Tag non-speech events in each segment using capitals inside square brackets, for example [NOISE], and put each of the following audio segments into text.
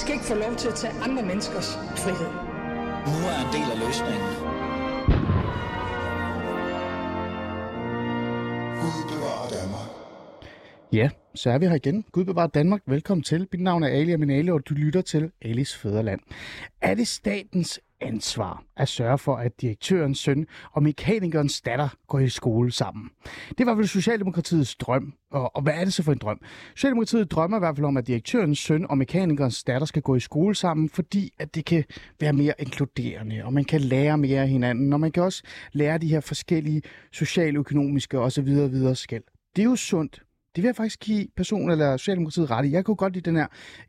skal ikke få lov til at tage andre menneskers frihed. Nu er en del af løsningen. Ja, så er vi her igen. Gud bevarer Danmark. Velkommen til. Mit navn er Ali og min Ali, og du lytter til Alis Fæderland. Er det statens ansvar at sørge for, at direktørens søn og mekanikerens datter går i skole sammen? Det var vel Socialdemokratiets drøm. Og, og hvad er det så for en drøm? Socialdemokratiet drømmer i hvert fald om, at direktørens søn og mekanikerens datter skal gå i skole sammen, fordi at det kan være mere inkluderende, og man kan lære mere af hinanden, og man kan også lære de her forskellige socialøkonomiske osv. videre skæld. Det er jo sundt, det vil jeg faktisk give personen eller Socialdemokratiet ret i. Jeg kunne godt lide den her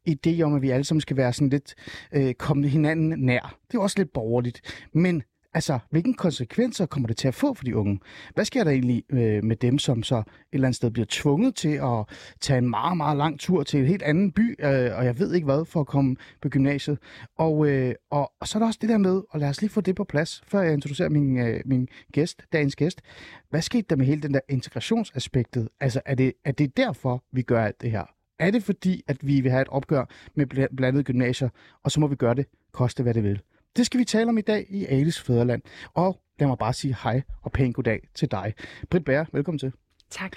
idé om, at vi alle sammen skal være sådan lidt øh, kommende hinanden nær. Det er også lidt borgerligt. Men Altså, hvilke konsekvenser kommer det til at få for de unge? Hvad sker der egentlig øh, med dem, som så et eller andet sted bliver tvunget til at tage en meget, meget lang tur til en helt anden by, øh, og jeg ved ikke hvad, for at komme på gymnasiet? Og, øh, og, og så er der også det der med, og lad os lige få det på plads, før jeg introducerer min, øh, min gæst, dagens gæst. Hvad skete der med hele den der integrationsaspektet? Altså, er det, er det derfor, vi gør alt det her? Er det fordi, at vi vil have et opgør med blandede gymnasier, og så må vi gøre det, koste hvad det vil? Det skal vi tale om i dag i Alice Fæderland. Og lad mig bare sige hej og pæn goddag til dig. Britt Bær, velkommen til. Tak.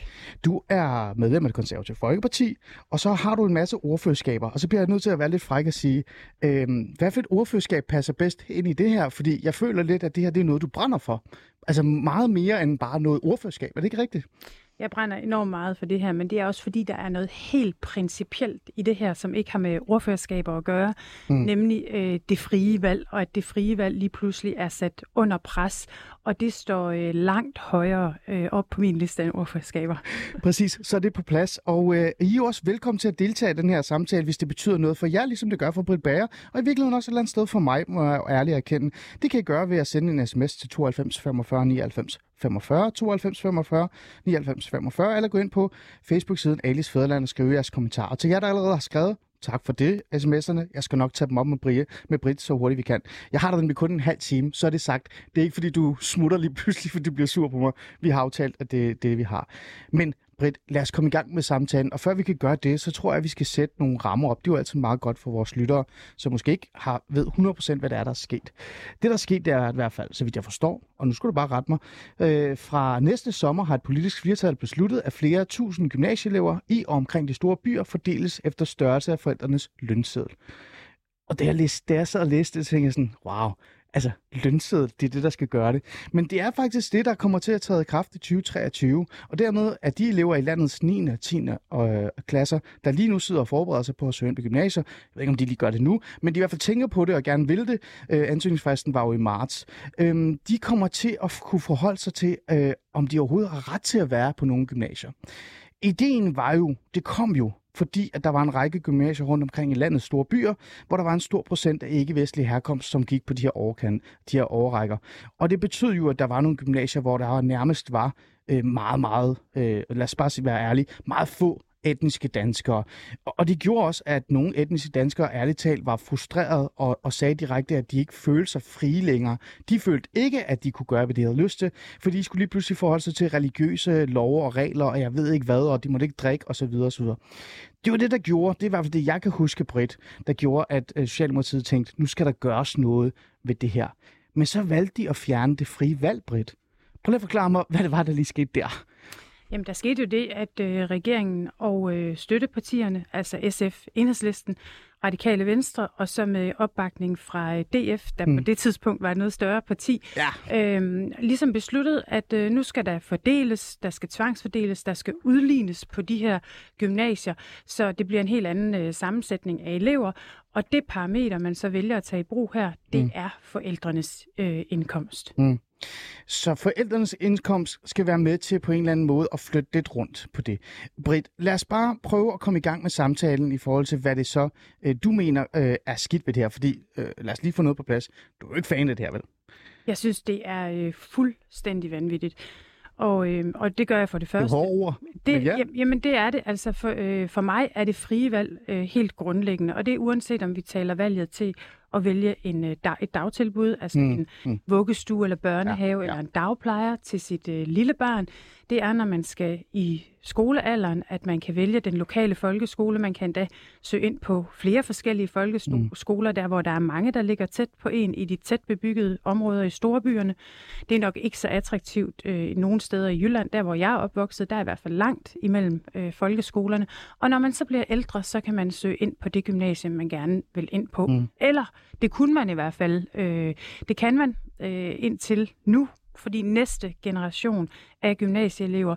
Du er medlem af det konservative Folkeparti, og så har du en masse ordførerskaber, og så bliver jeg nødt til at være lidt fræk og sige, øh, hvad for et ordførerskab passer bedst ind i det her? Fordi jeg føler lidt, at det her det er noget, du brænder for. Altså meget mere end bare noget ordførerskab. Er det ikke rigtigt? Jeg brænder enormt meget for det her, men det er også fordi, der er noget helt principielt i det her, som ikke har med ordførerskaber at gøre, mm. nemlig øh, det frie valg, og at det frie valg lige pludselig er sat under pres, og det står øh, langt højere øh, op på min liste end ordførerskaber. [LAUGHS] Præcis, så er det på plads, og øh, I er også velkommen til at deltage i den her samtale, hvis det betyder noget for jer, ligesom det gør for Britt Bager, og i virkeligheden også et eller andet sted for mig, må jeg ærligt erkende. Det kan I gøre ved at sende en sms til 92 45 99 45 92 45 99 45, eller gå ind på Facebook-siden Alice Fæderland og skrive jeres kommentarer. til jer, der allerede har skrevet, tak for det, sms'erne. Jeg skal nok tage dem op med, Brie, med Britt så hurtigt vi kan. Jeg har den med kun en halv time, så er det sagt. Det er ikke, fordi du smutter lige [LAUGHS] pludselig, fordi du bliver sur på mig. Vi har aftalt, at det er det, vi har. Men Britt, lad os komme i gang med samtalen. Og før vi kan gøre det, så tror jeg, at vi skal sætte nogle rammer op. Det er jo altid meget godt for vores lyttere, som måske ikke har, ved 100% hvad der er, der er sket. Det, der er sket, det er i hvert fald, så vidt jeg forstår, og nu skal du bare rette mig, øh, fra næste sommer har et politisk flertal besluttet, at flere tusind gymnasieelever i og omkring de store byer fordeles efter størrelse af forældrenes lønseddel. Og da jeg, læste, da jeg sad og læste det, tænkte jeg sådan, wow, altså lønseddel, det er det, der skal gøre det. Men det er faktisk det, der kommer til at træde i kraft i 2023. Og dermed er de elever i landets 9. og 10. Øh, klasser, der lige nu sidder og forbereder sig på at søge ind på gymnasier. Jeg ved ikke, om de lige gør det nu, men de i hvert fald tænker på det og gerne vil det. Øh, ansøgningsfristen var jo i marts. Øh, de kommer til at kunne forholde sig til, øh, om de overhovedet har ret til at være på nogle gymnasier. Ideen var jo, det kom jo fordi at der var en række gymnasier rundt omkring i landets store byer, hvor der var en stor procent af ikke-vestlig herkomst, som gik på de her, overkant, de her overrækker. Og det betød jo, at der var nogle gymnasier, hvor der nærmest var øh, meget, meget, øh, lad os bare være ærlig, meget få etniske danskere. Og det gjorde også, at nogle etniske danskere ærligt talt var frustreret og, og sagde direkte, at de ikke følte sig frie længere. De følte ikke, at de kunne gøre, hvad de havde lyst til, for de skulle lige pludselig forholde sig til religiøse love og regler, og jeg ved ikke hvad, og de måtte ikke drikke osv. osv. Det var det, der gjorde, det var det, jeg kan huske, Britt, der gjorde, at øh, Socialdemokratiet tænkte, nu skal der gøres noget ved det her. Men så valgte de at fjerne det frie valg, Britt. Prøv lige at forklare mig, hvad det var, der lige skete der. Jamen, der skete jo det, at øh, regeringen og øh, støttepartierne, altså SF, Enhedslisten, Radikale Venstre, og så med opbakning fra øh, DF, der mm. på det tidspunkt var et noget større parti, ja. øhm, ligesom besluttede, at øh, nu skal der fordeles, der skal tvangsfordeles, der skal udlignes på de her gymnasier, så det bliver en helt anden øh, sammensætning af elever, og det parameter, man så vælger at tage i brug her, det mm. er forældrenes øh, indkomst. Mm. Så forældrenes indkomst skal være med til på en eller anden måde at flytte lidt rundt på det. Britt, lad os bare prøve at komme i gang med samtalen i forhold til, hvad det så, øh, du mener øh, er skidt ved det her. Fordi, øh, lad os lige få noget på plads. Du er jo ikke fan af det her, vel? Jeg synes, det er øh, fuldstændig vanvittigt. Og, øh, og det gør jeg for det første. Det er ord. Det, ja. Jamen det er det. Altså for, øh, for mig er det frie valg øh, helt grundlæggende. Og det er uanset om vi taler valget til at vælge en, øh, dag, et dagtilbud, altså mm. en mm. vuggestue eller børnehave ja, ja. eller en dagplejer til sit øh, lille barn. Det er, når man skal i skolealderen, at man kan vælge den lokale folkeskole. Man kan da søge ind på flere forskellige folkeskoler, mm. der hvor der er mange, der ligger tæt på en i de tæt bebyggede områder i storbyerne. Det er nok ikke så attraktivt øh, nogle steder i Jylland. Der hvor jeg er opvokset, der er i hvert fald langt imellem øh, folkeskolerne. Og når man så bliver ældre, så kan man søge ind på det gymnasium, man gerne vil ind på. Mm. Eller det kunne man i hvert fald. Øh, det kan man øh, indtil nu, fordi næste generation af gymnasieelever,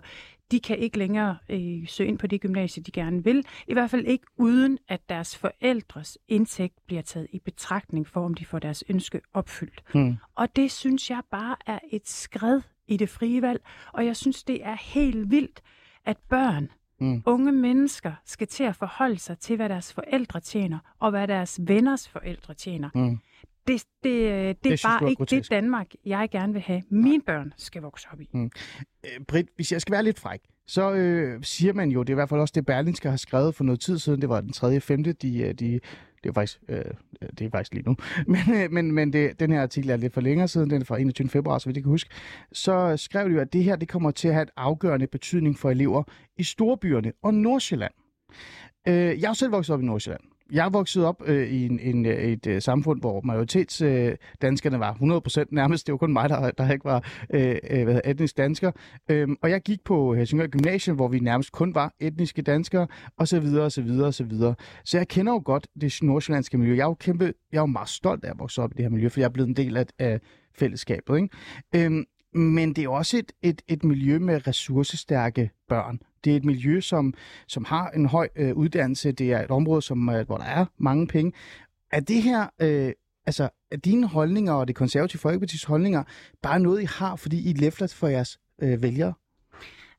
de kan ikke længere øh, søge ind på det gymnasie, de gerne vil. I hvert fald ikke uden, at deres forældres indtægt bliver taget i betragtning for, om de får deres ønske opfyldt. Hmm. Og det synes jeg bare er et skred i det frie valg, og jeg synes, det er helt vildt, at børn, mm. unge mennesker, skal til at forholde sig til, hvad deres forældre tjener, og hvad deres venners forældre tjener. Mm. Det, det, det, det er bare ikke grotesk. det Danmark, jeg gerne vil have. Mine børn skal vokse op i. Mm. Øh, Britt, hvis jeg skal være lidt fræk, så øh, siger man jo, det er i hvert fald også det, Berlinske har skrevet for noget tid siden, det var den 3. 5. De, øh, de det er faktisk, øh, øh, det er faktisk lige nu. [LAUGHS] Men, øh, men, men det, den her artikel er lidt for længere siden, den er fra 21. februar, så vidt jeg kan huske. Så skrev de jo, at det her det kommer til at have et afgørende betydning for elever i storbyerne og Nordsjælland. Øh, jeg er selv vokset op i Nordsjælland jeg voksede op øh, i en, en, øh, et øh, samfund, hvor majoritetsdanskerne øh, var 100% nærmest. Det var kun mig, der, der ikke var øh, øh hvad etnisk dansker. Øhm, og jeg gik på Helsingør Gymnasium, hvor vi nærmest kun var etniske danskere, og så videre, og så videre, og så videre. Så jeg kender jo godt det nordsjællandske miljø. Jeg er jo, kæmpe, jeg er jo meget stolt af at vokse op i det her miljø, for jeg er blevet en del af, af fællesskabet. Ikke? Øhm, men det er også et, et, et miljø med ressourcestærke børn. Det er et miljø, som, som har en høj øh, uddannelse. Det er et område, som, øh, hvor der er mange penge. Er det her, øh, altså, er dine holdninger og det konservative folkepartis holdninger bare noget, I har, fordi I læfler for jeres øh, vælgere?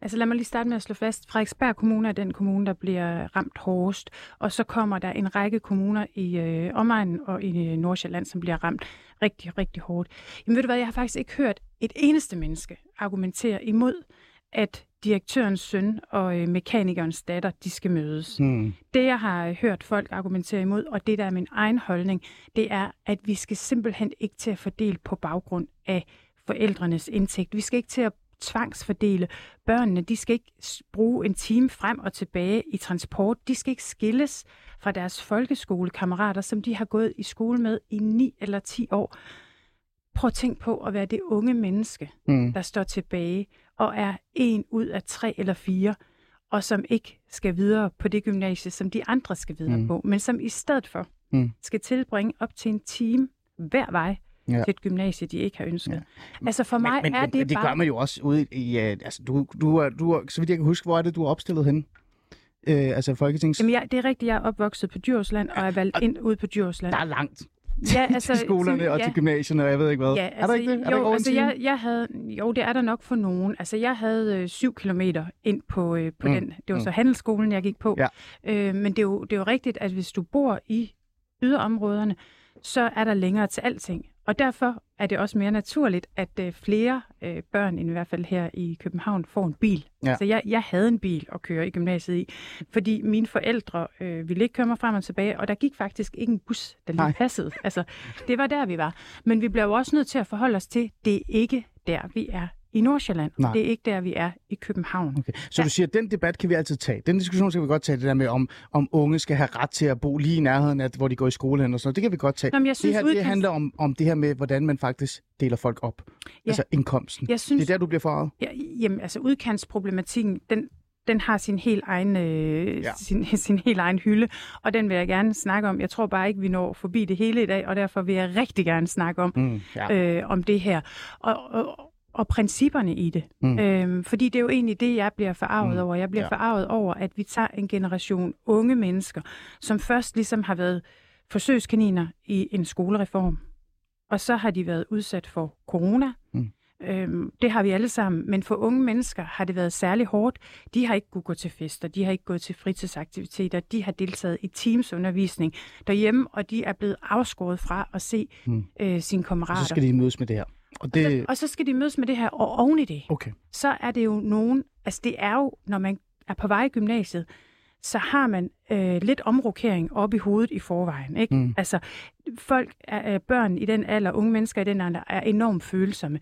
Altså lad mig lige starte med at slå fast. Frederiksberg Kommune er den kommune, der bliver ramt hårdest, og så kommer der en række kommuner i øh, omegnen og i øh, Nordsjælland, som bliver ramt rigtig, rigtig hårdt. Jamen ved du hvad, jeg har faktisk ikke hørt et eneste menneske argumentere imod, at direktørens søn og øh, mekanikernes datter, de skal mødes. Hmm. Det, jeg har hørt folk argumentere imod, og det, der er min egen holdning, det er, at vi skal simpelthen ikke til at fordele på baggrund af forældrenes indtægt. Vi skal ikke til at tvangsfordele. Børnene, de skal ikke bruge en time frem og tilbage i transport. De skal ikke skilles fra deres folkeskolekammerater, som de har gået i skole med i 9 eller 10 år. Prøv at tænke på at være det unge menneske, mm. der står tilbage og er en ud af tre eller fire, og som ikke skal videre på det gymnasie, som de andre skal videre mm. på, men som i stedet for mm. skal tilbringe op til en time hver vej ja. til et gymnasie, de ikke har ønsket. Ja. Altså for mig men, er men, det men det bare... gør man jo også ude i... Uh, altså, du, du, du, så vidt jeg kan huske, hvor er det, du er opstillet hen? Uh, altså Folketings... Jamen, jeg, det er rigtigt, jeg er opvokset på Djursland, og er valgt ind ud på Djursland. Der er langt. Ja, altså, til skolerne ja. og til gymnasierne, og jeg ved ikke hvad. Ja, altså, er der ikke det? Er jo, der altså, jeg, jeg havde, jo, det er der nok for nogen. Altså, jeg havde øh, syv kilometer ind på, øh, på mm. den. Det var mm. så handelsskolen, jeg gik på. Ja. Øh, men det er, jo, det er jo rigtigt, at hvis du bor i yderområderne, så er der længere til alting. Og derfor er det også mere naturligt, at øh, flere øh, børn, end i hvert fald her i København, får en bil. Ja. Så jeg, jeg havde en bil at køre i gymnasiet i, fordi mine forældre øh, ville ikke køre mig frem og tilbage, og der gik faktisk ikke en bus, der lige Nej. passede. Altså, det var der, vi var. Men vi blev også nødt til at forholde os til, det er ikke der, vi er i Nordsjælland. Nej. Det er ikke der, vi er i København. Okay. Så ja. du siger, at den debat kan vi altid tage. Den diskussion skal vi godt tage, det der med, om, om unge skal have ret til at bo lige i nærheden af, hvor de går i skole og sådan noget. Det kan vi godt tage. Nå, jeg synes, det, her, udkast... det handler om, om det her med, hvordan man faktisk deler folk op. Ja. Altså indkomsten. Jeg synes... Det er der, du bliver farvet. Ja, jamen, altså udkantsproblematikken, den, den har sin helt egen, øh, ja. sin, [LAUGHS] sin helt egen hylde, og den vil jeg gerne snakke om. Jeg tror bare ikke, vi når forbi det hele i dag, og derfor vil jeg rigtig gerne snakke om, mm, ja. øh, om det her. Og, og, og principperne i det. Mm. Øhm, fordi det er jo egentlig det, jeg bliver forarvet mm. over. Jeg bliver ja. forarvet over, at vi tager en generation unge mennesker, som først ligesom har været forsøgskaniner i en skolereform, og så har de været udsat for corona. Mm. Øhm, det har vi alle sammen, men for unge mennesker har det været særlig hårdt. De har ikke kunnet gå til fester, de har ikke gået til fritidsaktiviteter, de har deltaget i teamsundervisning derhjemme, og de er blevet afskåret fra at se mm. øh, sine kammerater. Og så skal de mødes med det her. Og, det... og, så, og så skal de mødes med det her, og oven i det, okay. så er det jo nogen, altså det er jo, når man er på vej i gymnasiet, så har man øh, lidt omrokering op i hovedet i forvejen. Ikke? Mm. Altså, folk, er, børn i den alder, unge mennesker i den alder, er enormt følsomme.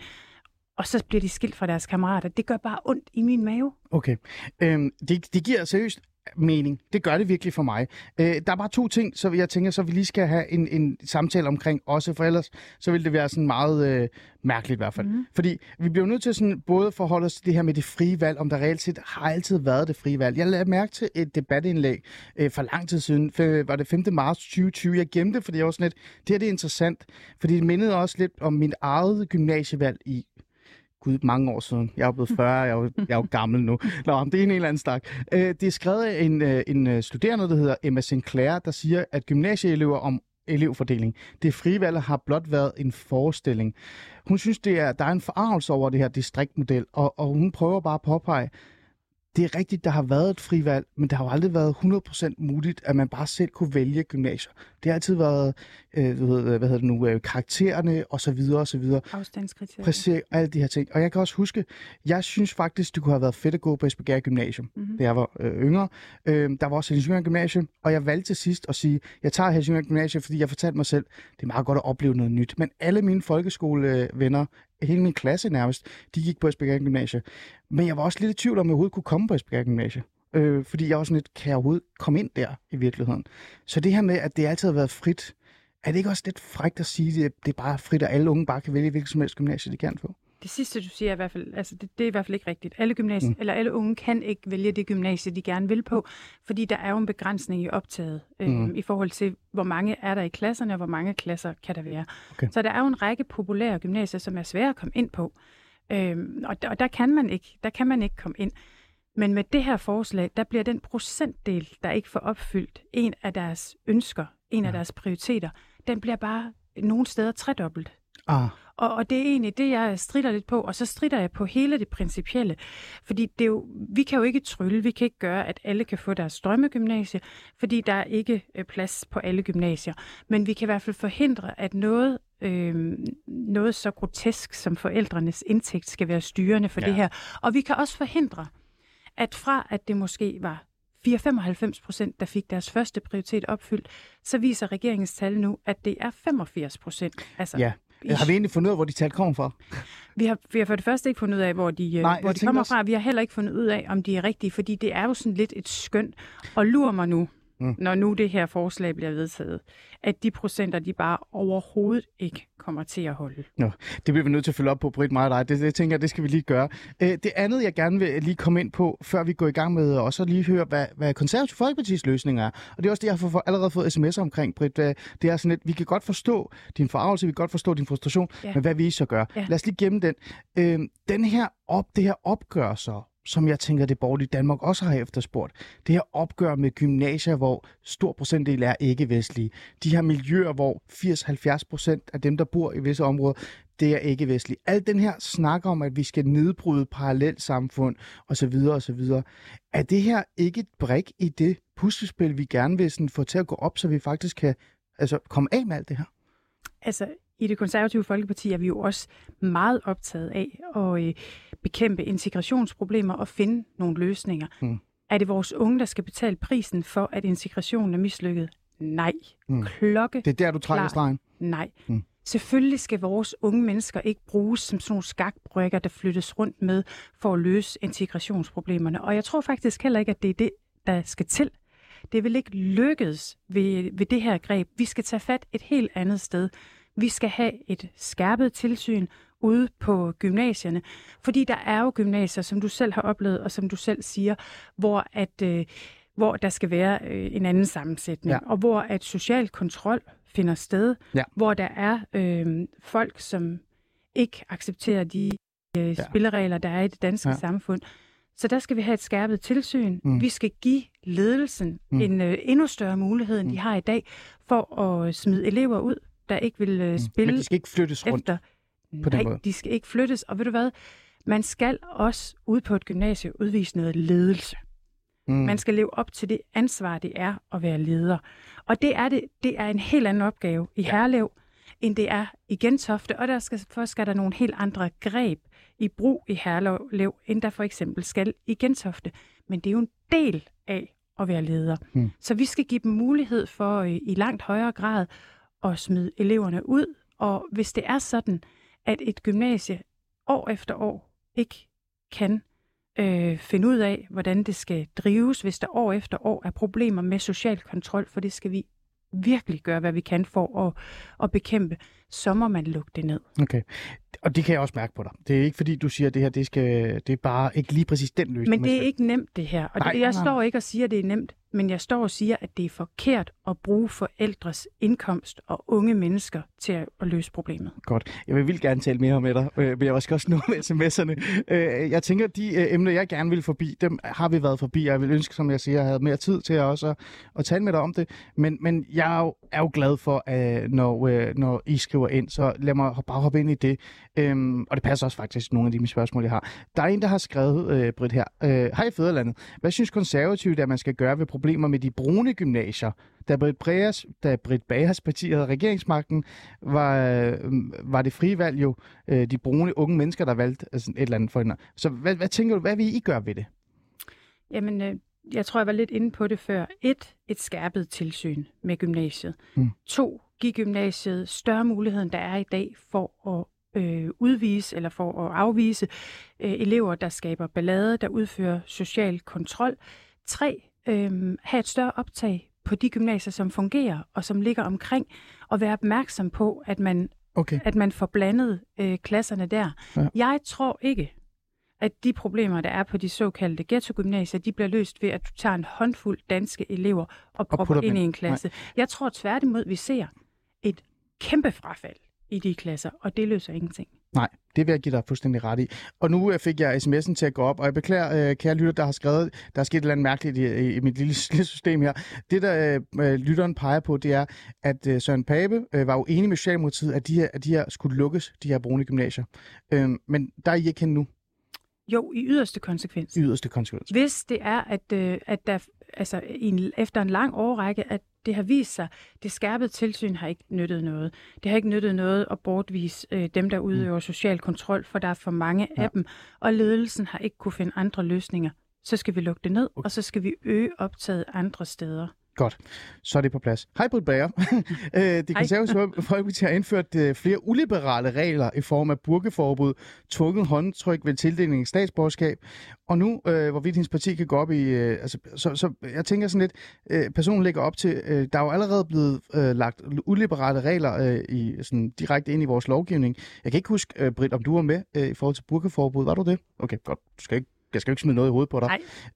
Og så bliver de skilt fra deres kammerater. Det gør bare ondt i min mave. Okay. Øhm, det, det giver seriøst mening. Det gør det virkelig for mig. Øh, der er bare to ting, så jeg tænker, så vi lige skal have en, en samtale omkring også, for ellers så vil det være sådan meget øh, mærkeligt i hvert fald. Mm. Fordi vi bliver nødt til sådan både forholde os til det her med det frie valg, om der reelt set har altid været det frie valg. Jeg lavede mærke til et debatindlæg øh, for lang tid siden, for, var det 5. marts 2020. Jeg gemte, fordi jeg var sådan lidt, det her det er interessant, fordi det mindede også lidt om mit eget gymnasievalg i gud, mange år siden. Jeg er blevet 40, jeg er jo, jeg er jo gammel nu. Nå, det er en eller anden stak. Øh, det er skrevet af en, øh, en øh, studerende, der hedder Emma Sinclair, der siger, at gymnasieelever om elevfordeling. Det frivalg har blot været en forestilling. Hun synes, det er, der er en forarvelse over det her distriktmodel, og, og hun prøver bare at påpege, det er rigtigt, der har været et frivalg, men det har jo aldrig været 100% muligt, at man bare selv kunne vælge gymnasier. Det har altid været, øh, hvad, hedder, hvad hedder det nu, øh, karaktererne og så videre og så videre. Afstandskriterier. Præcis, alle de her ting. Og jeg kan også huske, jeg synes faktisk, det kunne have været fedt at gå på Esbjerg Gymnasium, mm-hmm. da jeg var øh, yngre. Øh, der var også Helsingør Gymnasium, og jeg valgte til sidst at sige, jeg tager Helsingør Gymnasium, fordi jeg fortalte mig selv, det er meget godt at opleve noget nyt. Men alle mine folkeskolevenner hele min klasse nærmest, de gik på Esbjerg Gymnasium. Men jeg var også lidt i tvivl om, at jeg overhovedet kunne komme på Esbjerg Gymnasium. Øh, fordi jeg var sådan lidt, kan jeg overhovedet komme ind der i virkeligheden? Så det her med, at det altid har været frit, er det ikke også lidt frægt at sige, at det er bare frit, og alle unge bare kan vælge hvilket som helst gymnasie, de kan få? Det sidste, du siger, er i hvert fald, altså det, det er i hvert fald ikke rigtigt. Alle, gymnasie, mm. eller alle unge kan ikke vælge det gymnasie, de gerne vil på, fordi der er jo en begrænsning i optaget øh, mm. i forhold til, hvor mange er der i klasserne, og hvor mange klasser kan der være. Okay. Så der er jo en række populære gymnasier, som er svære at komme ind på. Øh, og, der, og der, kan man ikke, der kan man ikke komme ind. Men med det her forslag, der bliver den procentdel, der ikke får opfyldt en af deres ønsker, en ja. af deres prioriteter, den bliver bare nogle steder tredobbelt. Ah. Og, og det er egentlig det, jeg strider lidt på, og så strider jeg på hele det principielle. Fordi det er jo, vi kan jo ikke trylle, vi kan ikke gøre, at alle kan få deres drømmegymnasie, fordi der er ikke øh, plads på alle gymnasier. Men vi kan i hvert fald forhindre, at noget øh, noget så grotesk som forældrenes indtægt skal være styrende for ja. det her. Og vi kan også forhindre, at fra at det måske var 4-95 procent, der fik deres første prioritet opfyldt, så viser regeringens tal nu, at det er 85 procent. Altså, ja. Har vi egentlig fundet ud af, hvor de tal kommer fra? Vi har, vi har for det første ikke fundet ud af, hvor de, øh, Nej, hvor de kommer også... fra. Vi har heller ikke fundet ud af, om de er rigtige, fordi det er jo sådan lidt et skøn. Og lurer mig nu, mm. når nu det her forslag bliver vedtaget, at de procenter, de bare overhovedet ikke kommer til at holde. Nå, det bliver vi nødt til at følge op på, Britt, mig og dig. Det, det tænker jeg, det skal vi lige gøre. Øh, det andet, jeg gerne vil lige komme ind på, før vi går i gang med også lige høre, hvad, hvad konservativ Folkeparti's løsning er. Og det er også det, jeg har allerede fået sms'er omkring, Britt. Det er sådan lidt, vi kan godt forstå din forarvelse, vi kan godt forstå din frustration, ja. men hvad vi så gør? Ja. Lad os lige gemme den. Øh, den her op, det her opgør så som jeg tænker, det borgerlige Danmark også har efterspurgt. Det her opgør med gymnasier, hvor stor procentdel er ikke-vestlige. De her miljøer, hvor 80-70 procent af dem, der bor i visse områder, det er ikke-vestlige. Alt den her snak om, at vi skal nedbryde parallelt samfund osv. osv. Er det her ikke et brik i det puslespil, vi gerne vil sådan få til at gå op, så vi faktisk kan altså, komme af med alt det her? Altså, i det konservative Folkeparti er vi jo også meget optaget af at øh, bekæmpe integrationsproblemer og finde nogle løsninger. Mm. Er det vores unge, der skal betale prisen for, at integrationen er mislykket? Nej. Mm. Klokke. Det er der, du trækker stregen? Nej. Mm. Selvfølgelig skal vores unge mennesker ikke bruges som sådan nogle skakbrykker, der flyttes rundt med for at løse integrationsproblemerne. Og jeg tror faktisk heller ikke, at det er det, der skal til. Det vil ikke lykkes ved, ved det her greb. Vi skal tage fat et helt andet sted. Vi skal have et skærpet tilsyn ude på gymnasierne, fordi der er jo gymnasier, som du selv har oplevet, og som du selv siger, hvor at øh, hvor der skal være øh, en anden sammensætning, ja. og hvor at social kontrol finder sted, ja. hvor der er øh, folk, som ikke accepterer de øh, ja. spilleregler, der er i det danske ja. samfund. Så der skal vi have et skærpet tilsyn. Mm. Vi skal give ledelsen mm. en øh, endnu større mulighed, end mm. de har i dag, for at smide elever ud, der ikke vil øh, spille Men de skal ikke flyttes rundt efter. på den Nej, måde. de skal ikke flyttes. Og ved du hvad? Man skal også ud på et gymnasie udvise noget ledelse. Mm. Man skal leve op til det ansvar, det er at være leder. Og det er, det, det er en helt anden opgave i ja. Herlev, end det er i Gentofte. Og der skal, først skal der nogle helt andre greb i brug i Herlev, end der for eksempel skal i Gentofte. Men det er jo en del af at være leder. Mm. Så vi skal give dem mulighed for øh, i langt højere grad at smide eleverne ud. Og hvis det er sådan, at et gymnasie år efter år ikke kan øh, finde ud af, hvordan det skal drives, hvis der år efter år er problemer med social kontrol, for det skal vi virkelig gøre, hvad vi kan for at, at bekæmpe, så må man lukke det ned. Okay. Og det kan jeg også mærke på dig. Det er ikke fordi, du siger, at det her det skal, det er bare ikke lige præcis den løsning. Men det er ikke nemt, det her. Og nej, det, jeg nej, står ikke og siger, at det er nemt, men jeg står og siger, at det er forkert at bruge forældres indkomst og unge mennesker til at, løse problemet. Godt. Jeg vil vildt gerne tale mere med dig, øh, men jeg skal også nå med [LAUGHS] sms'erne. Øh, jeg tænker, at de øh, emner, jeg gerne vil forbi, dem har vi været forbi, jeg vil ønske, som jeg siger, at jeg havde mere tid til at også at, at tale med dig om det. Men, men jeg er jo, er jo glad for, at når, når I skriver ind, så lad mig bare hoppe ind i det. Øhm, og det passer også faktisk nogle af de spørgsmål, jeg har. Der er en, der har skrevet, øh, Britt her. Øh, Hej Fæderlandet. Hvad synes konservative, at man skal gøre ved problemer med de brune gymnasier? Da Britt, Breas, da Britt Bagers parti havde regeringsmagten, var, øh, var det frie valg jo øh, de brune unge mennesker, der valgte altså et eller andet for hende. Så hvad, hvad tænker du, hvad vil I gøre ved det? Jamen, øh, jeg tror, jeg var lidt inde på det før. Et, et skærpet tilsyn med gymnasiet. Mm. To, give gymnasiet større mulighed, end der er i dag for at øh, udvise eller for at afvise øh, elever, der skaber ballade, der udfører social kontrol. Tre, øh, have et større optag på de gymnasier, som fungerer og som ligger omkring, og være opmærksom på, at man, okay. at man får blandet øh, klasserne der. Ja. Jeg tror ikke, at de problemer, der er på de såkaldte ghetto-gymnasier, de bliver løst ved, at du tager en håndfuld danske elever og propper og ind i en klasse. Nej. Jeg tror tværtimod, vi ser et kæmpe frafald i de klasser, og det løser ingenting. Nej, det vil jeg give dig fuldstændig ret i. Og nu øh, fik jeg sms'en til at gå op, og jeg beklager, øh, kære lytter, der har skrevet, der er sket et eller andet mærkeligt i, i mit lille, lille system her. Det, der øh, lytteren peger på, det er, at øh, Søren Pape øh, var jo enig med Socialdemokratiet, at de her, at de her skulle lukkes, de her brune gymnasier. Øh, men der er I ikke nu. Jo, i yderste konsekvens. I yderste konsekvens. Hvis det er, at, øh, at der altså, en, efter en lang årrække, at det har vist sig, det skærpede tilsyn har ikke nyttet noget. Det har ikke nyttet noget at bortvise øh, dem, der udøver mm. social kontrol, for der er for mange ja. af dem, og ledelsen har ikke kunne finde andre løsninger. Så skal vi lukke det ned, okay. og så skal vi øge optaget andre steder. Godt, så er det på plads. Hej, Britt Bager. [LAUGHS] Øh, det konservative Folkeparti har indført øh, flere uliberale regler i form af burkeforbud, tvunget håndtryk ved tildeling af statsborgerskab, og nu, øh, hvorvidt hendes parti kan gå op i... Øh, altså, så, så jeg tænker sådan lidt, øh, personen lægger op til, øh, der er jo allerede blevet øh, lagt uliberale regler øh, i, sådan, direkte ind i vores lovgivning. Jeg kan ikke huske, øh, Britt, om du var med øh, i forhold til burkeforbud. Var du det? Okay, godt. Du skal ikke, jeg skal ikke smide noget i hovedet på dig.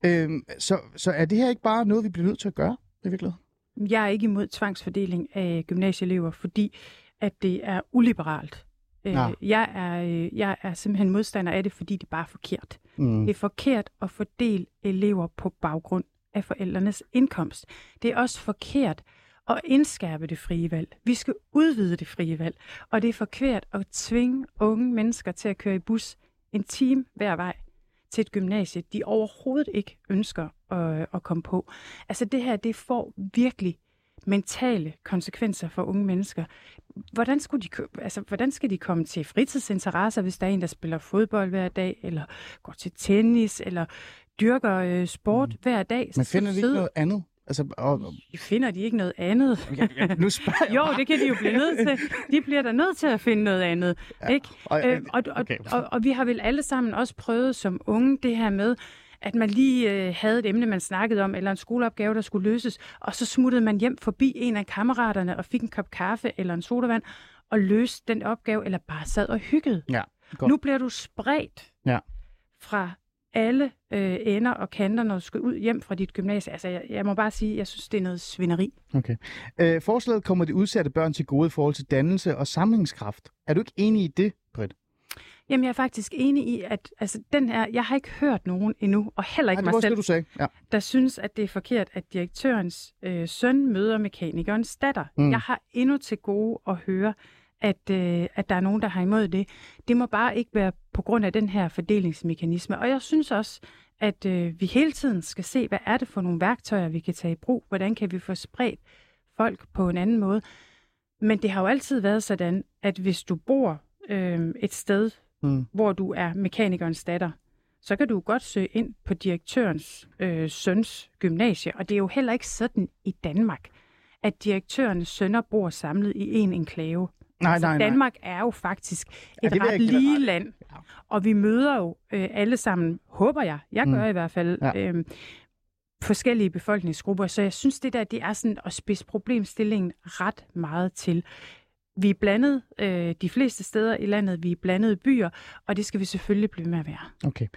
Nej. Øh, så, så er det her ikke bare noget, vi bliver nødt til at gøre? I virkeligheden? Jeg er ikke imod tvangsfordeling af gymnasieelever, fordi at det er uliberalt. Øh, ja. Jeg, er, øh, jeg er simpelthen modstander af det, fordi det bare er forkert. Mm. Det er forkert at fordele elever på baggrund af forældrenes indkomst. Det er også forkert at indskærpe det frie valg. Vi skal udvide det frie valg, og det er forkert at tvinge unge mennesker til at køre i bus en time hver vej til et gymnasie, de overhovedet ikke ønsker at, at komme på. Altså det her, det får virkelig mentale konsekvenser for unge mennesker. Hvordan, skulle de, altså, hvordan skal de komme til fritidsinteresser, hvis der er en, der spiller fodbold hver dag, eller går til tennis, eller dyrker øh, sport mm. hver dag? Men finder de ikke noget andet? Altså, og... Finder de ikke noget andet? Ja, ja, nu spørger [LAUGHS] Jo, det kan de jo blive nødt til. De bliver da nødt til at finde noget andet. Ja. Ikke? Og, øh, og, okay. og, og, og vi har vel alle sammen også prøvet som unge det her med, at man lige øh, havde et emne, man snakkede om, eller en skoleopgave, der skulle løses, og så smuttede man hjem forbi en af kammeraterne og fik en kop kaffe eller en sodavand, og løste den opgave, eller bare sad og hyggede. Ja, godt. Nu bliver du spredt ja. fra alle øh, ender og kanter, når du skal ud hjem fra dit gymnasie. Altså, jeg, jeg må bare sige, jeg synes, det er noget svineri. Okay. Øh, forslaget kommer de udsatte børn til gode i forhold til dannelse og samlingskraft. Er du ikke enig i det, Britt? Jamen, jeg er faktisk enig i, at altså, den her, jeg har ikke hørt nogen endnu, og heller ikke Ej, mig selv, du sagde. Ja. der synes, at det er forkert, at direktørens øh, søn møder mekanikerens datter. Mm. Jeg har endnu til gode at høre, at, øh, at der er nogen, der har imod det. Det må bare ikke være på grund af den her fordelingsmekanisme. Og jeg synes også, at øh, vi hele tiden skal se, hvad er det for nogle værktøjer, vi kan tage i brug? Hvordan kan vi få spredt folk på en anden måde? Men det har jo altid været sådan, at hvis du bor øh, et sted, mm. hvor du er mekanikernes datter, så kan du godt søge ind på direktørens øh, søns gymnasie. Og det er jo heller ikke sådan i Danmark, at direktørens sønner bor samlet i en enklave. Nej, altså, nej, nej. Danmark er jo faktisk Ja, et det jeg ret lige ret i. land. Og vi møder jo øh, alle sammen, håber jeg, jeg gør Mm. i hvert fald, Ja. øh, forskellige befolkningsgrupper. Så jeg synes, det der, det er sådan at spidse problemstillingen ret meget til. Vi er blandet øh, de fleste steder i landet, vi er blandede byer, og det skal vi selvfølgelig blive med at være. Okay.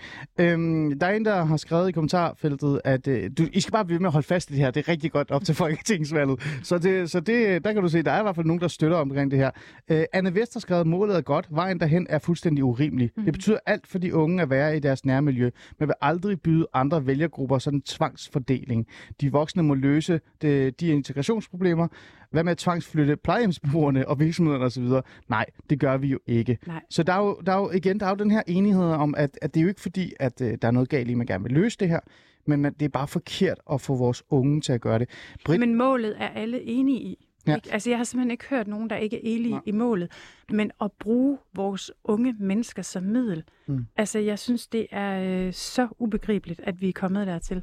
Øhm, der er en, der har skrevet i kommentarfeltet, at øh, du, I skal bare blive med at holde fast i det her. Det er rigtig godt op til [LAUGHS] folketingsvalget. Så, det, så det, der kan du se, der er i hvert fald nogen, der støtter omkring det her. Øh, Anne Vest har skrevet, målet er godt, vejen derhen er fuldstændig urimelig. Mm. Det betyder alt for de unge at være i deres nærmiljø, men vil aldrig byde andre vælgergrupper sådan en tvangsfordeling. De voksne må løse det, de integrationsproblemer. Hvad med at tvangsflytte plejehjemsbeboerne og virksomhederne osv.? Nej, det gør vi jo ikke. Nej. Så der er, jo, der er jo igen der er jo den her enighed om, at, at det er jo ikke fordi, at øh, der er noget galt i, at man gerne vil løse det her, men man, det er bare forkert at få vores unge til at gøre det. Britt, Men målet er alle enige i. Ja. Ikke? Altså, jeg har simpelthen ikke hørt nogen, der ikke er enige Nej. i målet. Men at bruge vores unge mennesker som middel, Mm. mm. altså, jeg synes, det er øh, så ubegribeligt, at vi er kommet dertil.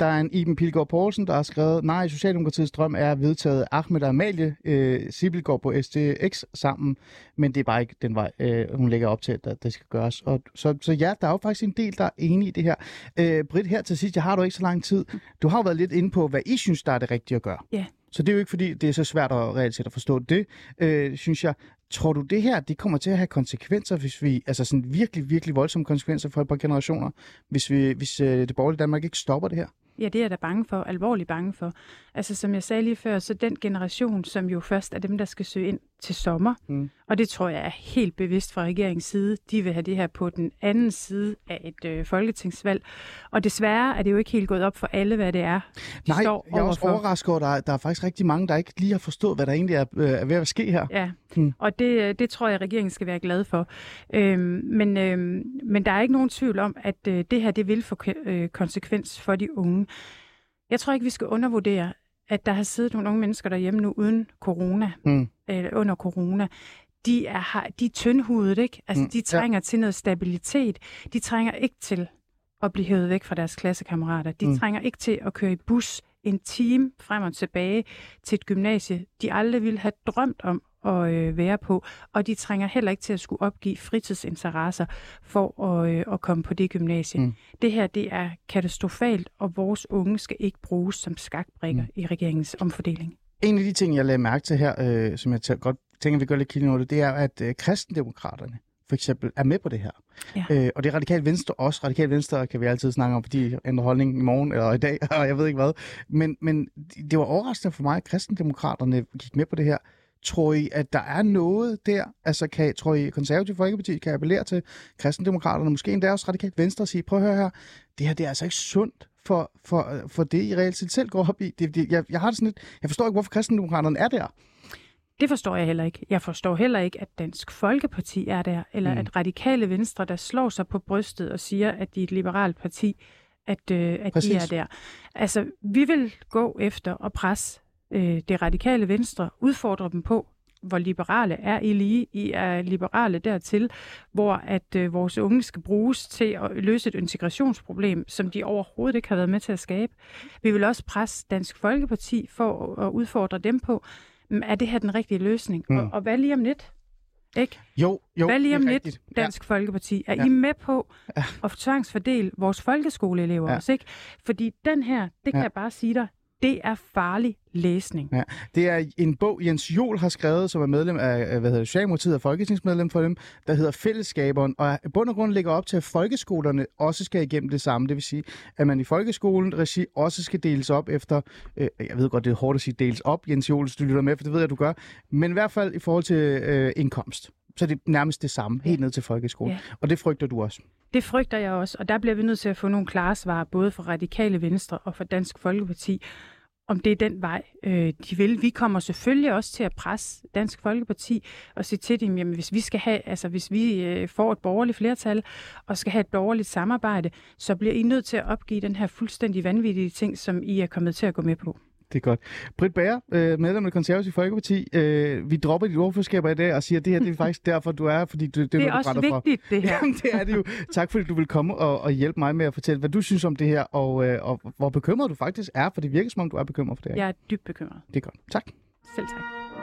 Der er en Iben Pilgaard Poulsen, der har skrevet, nej, Socialdemokratiets drøm er vedtaget Ahmed og Amalie øh, Sibyl går på STX sammen, men det er bare ikke den vej, øh, hun lægger op til, at der, der skal gøres. Og, så, så ja, der er jo faktisk en del, der er enige i det her. Øh, Britt, her til sidst, jeg har du ikke så lang tid. Du har jo været lidt inde på, hvad I synes, der er det rigtige at gøre. Ja. Så det er jo ikke, fordi det er så svært at reelt set at forstå det, øh, synes jeg. Tror du, det her det kommer til at have konsekvenser, hvis vi, altså sådan virkelig, virkelig voldsomme konsekvenser for et par generationer, hvis, vi, hvis øh, det borgerlige Danmark ikke stopper det her? Ja, det er jeg da bange for, alvorligt bange for. Altså, som jeg sagde lige før, så den generation, som jo først er dem, der skal søge ind til sommer, Mm. og det tror jeg er helt bevidst fra regeringens side, de vil have det her på den anden side af et øh, folketingsvalg. Og desværre er det jo ikke helt gået op for alle, hvad det er, de Nej, står jeg er også overrasket over, at der, er- der er faktisk rigtig mange, der ikke lige har forstået, hvad der egentlig er, øh, er ved at ske her. Ja, hmm. og det, øh, det tror jeg, regeringen skal være glad for. Øhm, men, øhm, men der er ikke nogen tvivl om, at øh, det her det vil få øh, konsekvens for de unge. Jeg tror ikke, vi skal undervurdere, at der har siddet nogle unge mennesker derhjemme nu uden corona, Mm. Eller under corona. De er, har- de er tyndhudet, ikke? Altså, Mm, de trænger ja. til noget stabilitet. De trænger ikke til at blive hævet væk fra deres klassekammerater. De Mm. trænger ikke til at køre i bus en time frem og tilbage til et gymnasie, de aldrig ville have drømt om at øh, være på, og de trænger heller ikke til at skulle opgive fritidsinteresser for at, øh, at komme på det gymnasie. Mm. Det her, det er katastrofalt, og vores unge skal ikke bruges som skakbrikker mm. i regeringens omfordeling. En af de ting, jeg lagde mærke til her, øh, som jeg tæ- godt tænker, vi gør lidt kilde over det, det er, at øh, kristendemokraterne for eksempel er med på det her. Ja. Øh, og det er Radikal Venstre også. Radikal Venstre kan vi altid snakke om, fordi de ændrer holdning i morgen eller i dag, [LAUGHS] og jeg ved ikke hvad. Men, men det var overraskende for mig, at kristendemokraterne gik med på det her. Tror I, at der er noget der? Altså, kan, tror I, konservative Folkeparti kan appellere til kristendemokraterne, måske endda også Radikal Venstre, og sige, prøv at høre her, det her det er altså ikke sundt for, for, for det, I reelt set selv går op i. Det, det, jeg, jeg har det sådan lidt, jeg forstår ikke, hvorfor kristendemokraterne er der. Det forstår jeg heller ikke. Jeg forstår heller ikke, at Dansk Folkeparti er der, eller Mm. at radikale venstre, der slår sig på brystet og siger, at de er et liberalt parti, at, øh, at Præcis. de er der. Altså, vi vil gå efter at presse øh, det radikale venstre, udfordre dem på, hvor liberale er I lige. I er liberale dertil, hvor at øh, vores unge skal bruges til at løse et integrationsproblem, som de overhovedet ikke har været med til at skabe. Vi vil også presse Dansk Folkeparti for at, udfordre dem på, "Men er det her den rigtige løsning? Mm. Og, og hvad lige om lidt? Ikke? Jo, jo, Hvad lige om lidt. Dansk ja. Folkeparti? Er Ja. I med på at tvangsfordele vores folkeskoleelever Ja. også, ikke? Fordi den her, det kan ja. jeg bare sige dig, det er farlig læsning. Ja. Det er en bog, Jens Jol har skrevet, som er medlem af hvad hedder Socialdemokratiet og folketingsmedlem for dem, der hedder Fællesskaberen, og i bund og grund ligger op til, at folkeskolerne også skal igennem det samme. Det vil sige, at man i folkeskolen regi også skal deles op efter, øh, jeg ved godt, det er hårdt at sige deles op, Jens Jol, hvis du lytter med, for det ved jeg, du gør, men i hvert fald i forhold til øh, indkomst. Så det er nærmest det samme, helt ned til folkeskolen. Ja. Og det frygter du også. Det frygter jeg også, og der bliver vi nødt til at få nogle klare svar, både fra Radikale Venstre og fra Dansk Folkeparti, om det er den vej, øh, de vil. Vi kommer selvfølgelig også til at presse Dansk Folkeparti og sige til dem, jamen hvis vi skal have, altså hvis vi øh, får et borgerligt flertal og skal have et borgerligt samarbejde, så bliver I nødt til at opgive den her fuldstændig vanvittige ting, som I er kommet til at gå med på. Det er godt. Britt Bager, øh, medlem af konservative Folkeparti. Øh, vi dropper dit ordførerskaber i dag og siger, at det her det er faktisk derfor, du er, fordi du, det, Det er noget, du også vigtigt, det her. Jamen, det er det jo. Tak fordi du vil komme og, og hjælpe mig med at fortælle, hvad du synes om det her, og, øh, og hvor bekymret du faktisk er, for det virker som om, du er bekymret for det her. Jeg er dybt bekymret. Det er godt. Tak. Selv tak.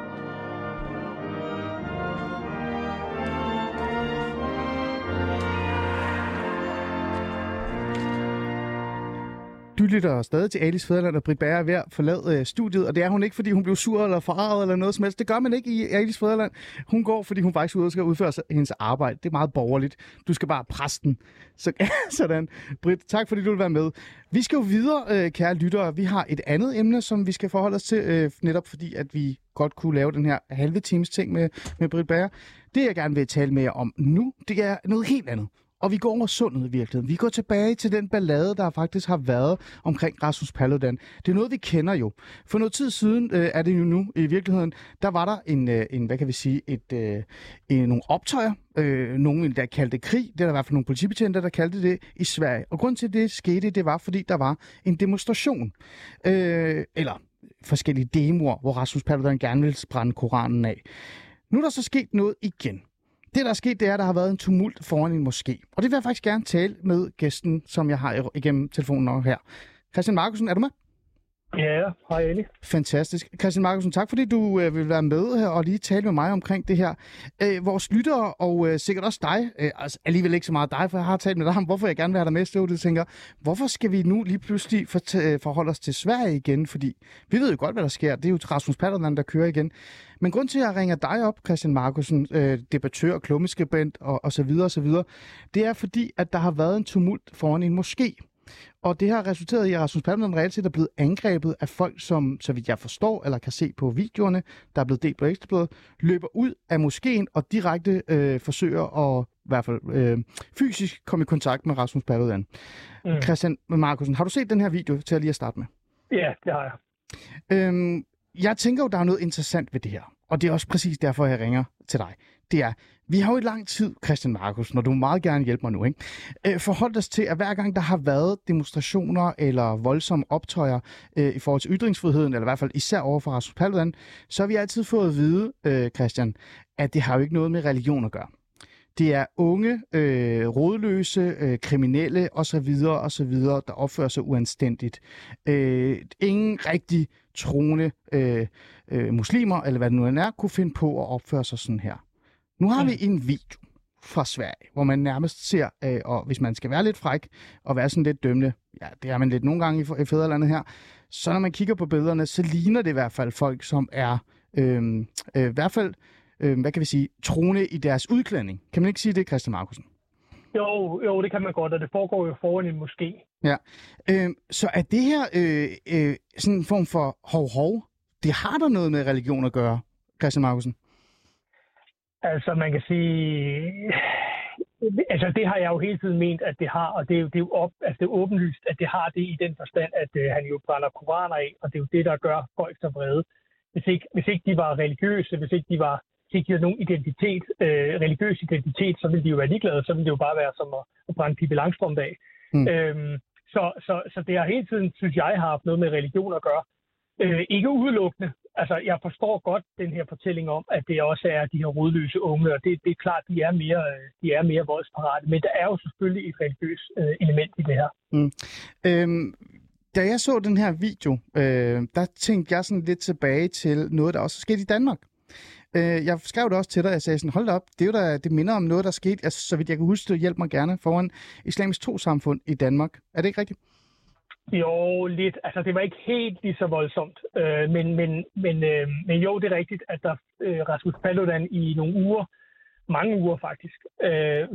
Du lytter stadig til Alice Fæderland, og Britt Bager er ved at forlade øh, studiet, og det er hun ikke, fordi hun blev sur eller forarvet eller noget som helst. Det gør man ikke i Alice Fæderland. Hun går, fordi hun faktisk ud og skal udføre sig- hendes arbejde. Det er meget borgerligt. Du skal bare presse den. Så, [LAUGHS] sådan. Britt, tak fordi du vil være med. Vi skal jo videre, øh, kære lyttere. Vi har et andet emne, som vi skal forholde os til, øh, netop fordi, at vi godt kunne lave den her halve times ting med, med Britt Bager. Det, jeg gerne vil tale med jer om nu, det er noget helt andet. Og vi går over sundet i virkeligheden. Vi går tilbage til den ballade, der faktisk har været omkring Rasmus Paludan. Det er noget, vi kender jo. For noget tid siden øh, er det jo nu i virkeligheden, der var der en, øh, en hvad kan vi sige, et, øh, en, nogle optøjer. Øh, nogen der kaldte krig. Det er der i hvert fald nogle politibetjente, der kaldte det i Sverige. Og grund til, at det skete, det var, fordi der var en demonstration. Øh, eller forskellige demoer, hvor Rasmus Paludan gerne ville brænde Koranen af. Nu er der så sket noget igen. Det, der er sket, det er, at der har været en tumult foran en moské. Og det vil jeg faktisk gerne tale med gæsten, som jeg har igennem telefonen over her. Christian Markusen, er du med? Ja, hej Ali. Fantastisk. Christian Markusen, tak fordi du øh, vil være med her og lige tale med mig omkring det her. Øh, vores lyttere, og øh, sikkert også dig, øh, altså alligevel ikke så meget dig, for jeg har talt med dig om, hvorfor jeg gerne vil have dig med i studiet, tænker, hvorfor skal vi nu lige pludselig for, øh, forholde os til Sverige igen? Fordi vi ved jo godt, hvad der sker. Det er jo Rasmus Paludan, der kører igen. Men grund til, at jeg ringer dig op, Christian Markusen, øh, debattør, klummeskribent og, og så videre og så videre, det er fordi, at der har været en tumult foran en moské. Og det har resulteret i, at Rasmus Paludan reelt set er blevet angrebet af folk, som, så vidt jeg forstår, eller kan se på videoerne, der er blevet delt på Ekstrabladet, løber ud af moskeen og direkte øh, forsøger at i hvert fald øh, fysisk komme i kontakt med Rasmus Paludan. Mm. Christian Markusen, har du set den her video til at lige at starte med? Ja, det har jeg. Øhm, jeg tænker jo, der er noget interessant ved det her. Og det er også præcis derfor, jeg ringer til dig. Det er, vi har jo i lang tid, Christian Markus, når du meget gerne hjælper mig nu, ikke? Øh, forholdt os til, at hver gang der har været demonstrationer eller voldsomme optøjer øh, i forhold til ytringsfriheden, eller i hvert fald især over for Rasmus Paludan, så har vi altid fået at vide, øh, Christian, at det har jo ikke noget med religion at gøre. Det er unge, øh, rådløse, øh, kriminelle osv., osv., der opfører sig uanstændigt. Øh, ingen rigtig troende øh, øh, muslimer, eller hvad det nu end er, kunne finde på at opføre sig sådan her. Nu har vi en video fra Sverige, hvor man nærmest ser, øh, og hvis man skal være lidt fræk og være sådan lidt dømmende, ja, det er man lidt nogle gange i, i fædrelandet her, så når man kigger på billederne, så ligner det i hvert fald folk, som er øh, øh, i hvert fald, øh, hvad kan vi sige, troende i deres udklædning. Kan man ikke sige det, Christian Markusen? Jo, jo, det kan man godt, og det foregår jo foran en moské. Ja. Øh, så er det her øh, øh, sådan en form for hov-hov? Det har der noget med religion at gøre, Christian Markusen? Altså, man kan sige... Altså, det har jeg jo hele tiden ment, at det har, og det er jo, det er jo op, altså, det er åbenlyst, at det har det i den forstand, at øh, han jo brænder koraner af, og det er jo det, der gør folk så vrede. Hvis ikke, hvis ikke de var religiøse, hvis ikke de var hvis ikke de havde nogen identitet, øh, religiøs identitet, så ville de jo være ligeglade, så ville det jo bare være som at, at brænde Pippi Langstrøm af. Mm. Øhm, så, så, så det har hele tiden, synes jeg, har haft noget med religion at gøre. Øh, ikke udelukkende. Altså, jeg forstår godt den her fortælling om, at det også er de her rodløse unge, og det, det er klart, de er mere, de er mere voldsparate. Men der er jo selvfølgelig et religiøst øh, element i det her. Mm. Øhm, da jeg så den her video, øh, der tænkte jeg sådan lidt tilbage til noget, der også er sket i Danmark. Øh, jeg skrev det også til dig, jeg sagde sådan, hold op, det, er jo da, det minder om noget, der skete, altså, så vidt jeg kan huske det, hjælp mig gerne, foran islamisk trosamfund i Danmark. Er det ikke rigtigt? Jo, lidt. Altså, det var ikke helt lige så voldsomt. Øh, men, men, men, øh, men jo, det er rigtigt, at der øh, Rasmus Paludan i nogle uger, mange uger faktisk, øh,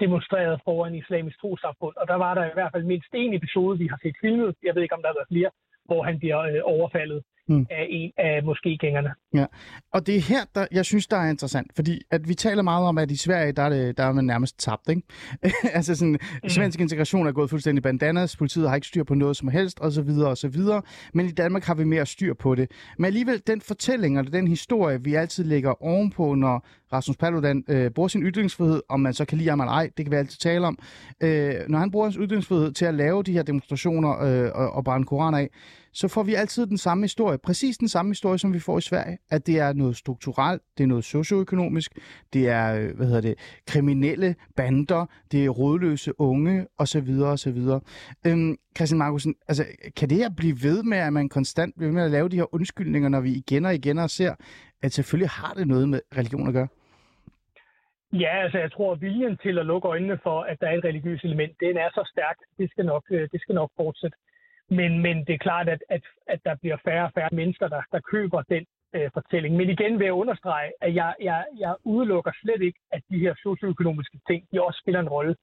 demonstrerede foran islamisk trosamfund. Og der var der i hvert fald mindst en episode, vi har set filmet. Jeg ved ikke, om der har været flere, hvor han bliver øh, overfaldet mm. af en af moskégængerne. Ja, og det er her, der, jeg synes, der er interessant, fordi at vi taler meget om, at i Sverige, der er, det, der er man nærmest tabt, ikke? [LAUGHS] altså sådan, mm. svensk integration er gået fuldstændig bandanas, politiet har ikke styr på noget som helst, og så videre, og så videre, men i Danmark har vi mere styr på det. Men alligevel, den fortælling, eller den historie, vi altid lægger ovenpå, når Rasmus Paludan øh, bruger sin ytringsfrihed, om man så kan lide ham eller ej, det kan vi altid tale om, øh, når han bruger sin ytringsfrihed til at lave de her demonstrationer øh, og, og brænde koraner af, så får vi altid den samme historie. Præcis den samme historie, som vi får i Sverige. At det er noget strukturelt, det er noget socioøkonomisk, det er, øh, hvad hedder det, kriminelle bander, det er rådløse unge, osv. osv. Øhm, Christian Markusen, altså, kan det her blive ved med, at man konstant bliver ved med at lave de her undskyldninger, når vi igen og igen og ser, at selvfølgelig har det noget med religion at gøre? Ja, altså jeg tror, at viljen til at lukke øjnene for, at der er et religiøst element, den er så stærk. Det skal nok, øh, det skal nok fortsætte. Men, men det er klart, at, at, at der bliver færre og færre mennesker, der, der køber den øh, fortælling. Men igen vil jeg understrege, at jeg, jeg, jeg udelukker slet ikke, at de her socioøkonomiske ting, de også spiller en rolle.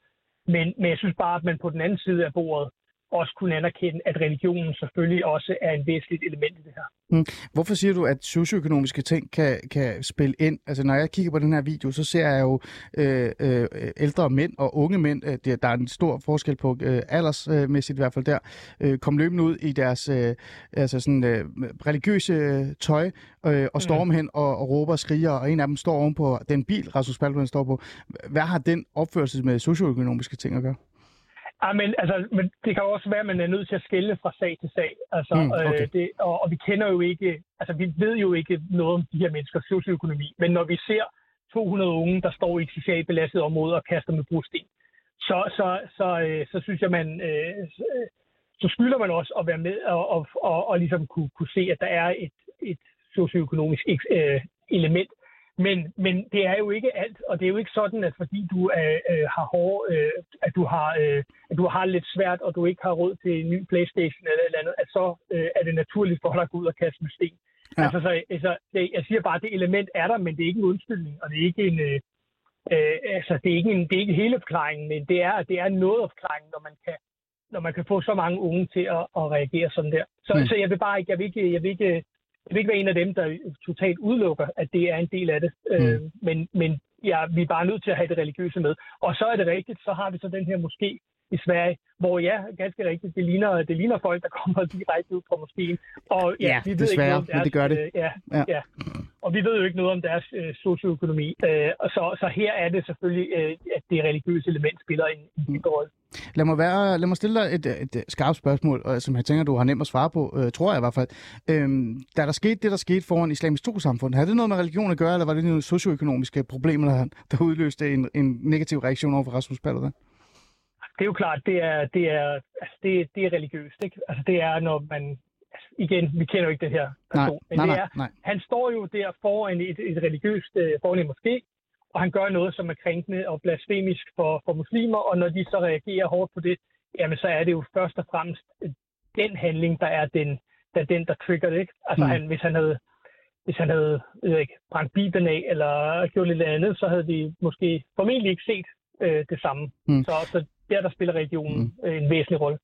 Men, men jeg synes bare, at man på den anden side af bordet også kunne anerkende, at religionen selvfølgelig også er en væsentligt element i det her. Mm. Hvorfor siger du, at socioøkonomiske ting kan, kan spille ind? Altså, når jeg kigger på den her video, så ser jeg jo øh, øh, ældre mænd og unge mænd. Øh, der er en stor forskel på øh, aldersmæssigt i hvert fald der. Øh, kom løbende ud i deres øh, altså sådan, øh, religiøse tøj øh, og storme mm. hen og, og råber og skriger, og en af dem står oven på den bil, Rasmus Paludan står på. Hvad har den opførsel med socioøkonomiske ting at gøre? Ja, men, altså, men det kan også være, at man er nødt til at skille fra sag til sag. Altså, mm, okay. øh, det, og, og vi kender jo ikke, altså vi ved jo ikke noget om de her menneskers socioøkonomi. Men når vi ser 200 unge, der står i et socialt belastet område og kaster med brosten, så, så, så, øh, så synes jeg, man, øh, så skylder man også at være med og, og, og, og ligesom kunne, kunne se, at der er et, et socioøkonomisk øh, element men, men det er jo ikke alt, og det er jo ikke sådan, at fordi du øh, øh, har hårde, øh, at du har, øh, at du har lidt svært, og du ikke har råd til en ny Playstation eller eller andet, at så øh, er det naturligt for dig at gå ud og kaste med sten. Ja. Altså, så, altså det, jeg siger bare, at det element er der, men det er ikke en undskyldning, og det er ikke en, øh, øh, altså, det er ikke, en, det er ikke hele forklaringen, men det er, det er noget af forklaringen, når man kan, når man kan få så mange unge til at, at reagere sådan der. Så, mm. så jeg vil bare ikke, jeg vil ikke, jeg vil ikke jeg vil ikke være en af dem, der totalt udelukker, at det er en del af det. Mm. Øh, men men ja, vi er bare nødt til at have det religiøse med. Og så er det rigtigt, så har vi så den her måske i Sverige, hvor ja, ganske rigtigt, det ligner, det ligner folk, der kommer [LAUGHS] direkte ud fra moskeen. Og ja, ja vi ved desværre, ikke noget om deres, men det gør det. Øh, ja, ja. ja. Og vi ved jo ikke noget om deres øh, socioøkonomi. Øh, og så, så her er det selvfølgelig, øh, at det religiøse element spiller en, en mm. rolle. Lad mig, være, lad mig stille dig et, et, et skarpt spørgsmål, som jeg tænker, du har nemt at svare på, øh, tror jeg i hvert fald. Øhm, da der skete det, der skete foran islamisk trosamfund, havde det noget med religion at gøre, eller var det nogle socioøkonomiske problemer, der, der udløste en, en negativ reaktion over for Rasmus Paludan? Det er jo klart, det er, det er, altså det, det er religiøst. Ikke? Altså det er, når man... Altså igen, vi kender jo ikke det her person, nej, men nej, det er, nej, nej. han står jo der foran et, et religiøst, øh, foran en moské, og han gør noget, som er krænkende og blasfemisk for, for muslimer, og når de så reagerer hårdt på det, jamen så er det jo først og fremmest den handling, der er den, der, er den, der trigger det. Ikke? Altså mm. han, hvis han havde hvis han havde jeg ikke, brændt Bibelen af eller gjort lidt andet, så havde de måske formentlig ikke set øh, det samme. Mm. Så, så der, der spiller regionen mm. en væsentlig rolle.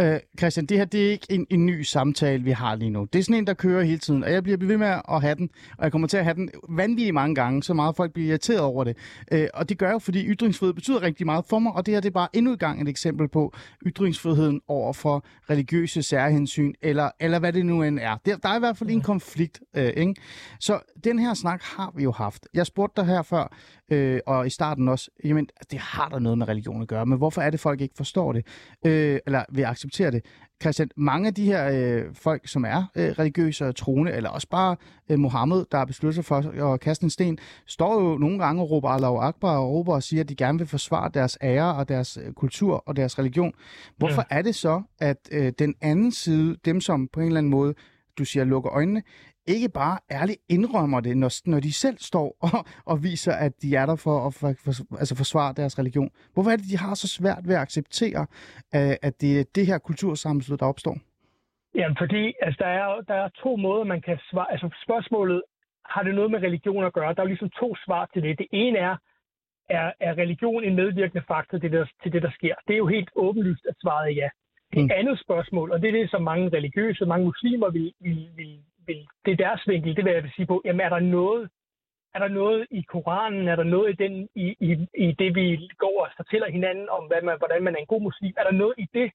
Øh, Christian, det her det er ikke en, en ny samtale, vi har lige nu. Det er sådan en, der kører hele tiden, og jeg bliver ved med at have den, og jeg kommer til at have den vanvittigt mange gange, så meget folk bliver irriteret over det. Øh, og det gør jo, fordi ytringsfrihed betyder rigtig meget for mig, og det her det er bare endnu et gang et eksempel på ytringsfriheden over for religiøse særhensyn, eller, eller hvad det nu end er. Der, der er i hvert fald en konflikt. Øh, ikke? Så den her snak har vi jo haft. Jeg spurgte dig her før, øh, og i starten også, jamen, det har der noget med religion at gøre, men hvorfor er det, folk ikke forstår det, øh, eller vil acceptere det? Christian, mange af de her øh, folk, som er øh, religiøse og troende, eller også bare øh, Mohammed, der har besluttet sig for at kaste en sten, står jo nogle gange og råber Allahu Akbar og råber og siger, at de gerne vil forsvare deres ære og deres øh, kultur og deres religion. Hvorfor ja. er det så, at øh, den anden side, dem som på en eller anden måde, du siger, lukker øjnene, ikke bare ærligt indrømmer det, når, når de selv står [LAUGHS] og, og viser, at de er der for at for, for, altså forsvare deres religion. Hvorfor er det, de har så svært ved at acceptere, uh, at det er det her kultursammenstød, der opstår? Jamen, fordi altså, der, er, der er to måder, man kan svare. Altså, spørgsmålet, har det noget med religion at gøre? Der er ligesom to svar til det. Det ene er, er, er religion en medvirkende faktor til det, til det, der sker? Det er jo helt åbenlyst, at svaret er ja. Det mm. andet spørgsmål, og det er det, som mange religiøse, mange muslimer vil, vil, vil, vil, det er deres vinkel, det vil jeg vil sige på, jamen er der noget, er der noget i Koranen, er der noget i, den, i, i, i det, vi går og fortæller hinanden om, hvad man, hvordan man er en god muslim, er der noget i det,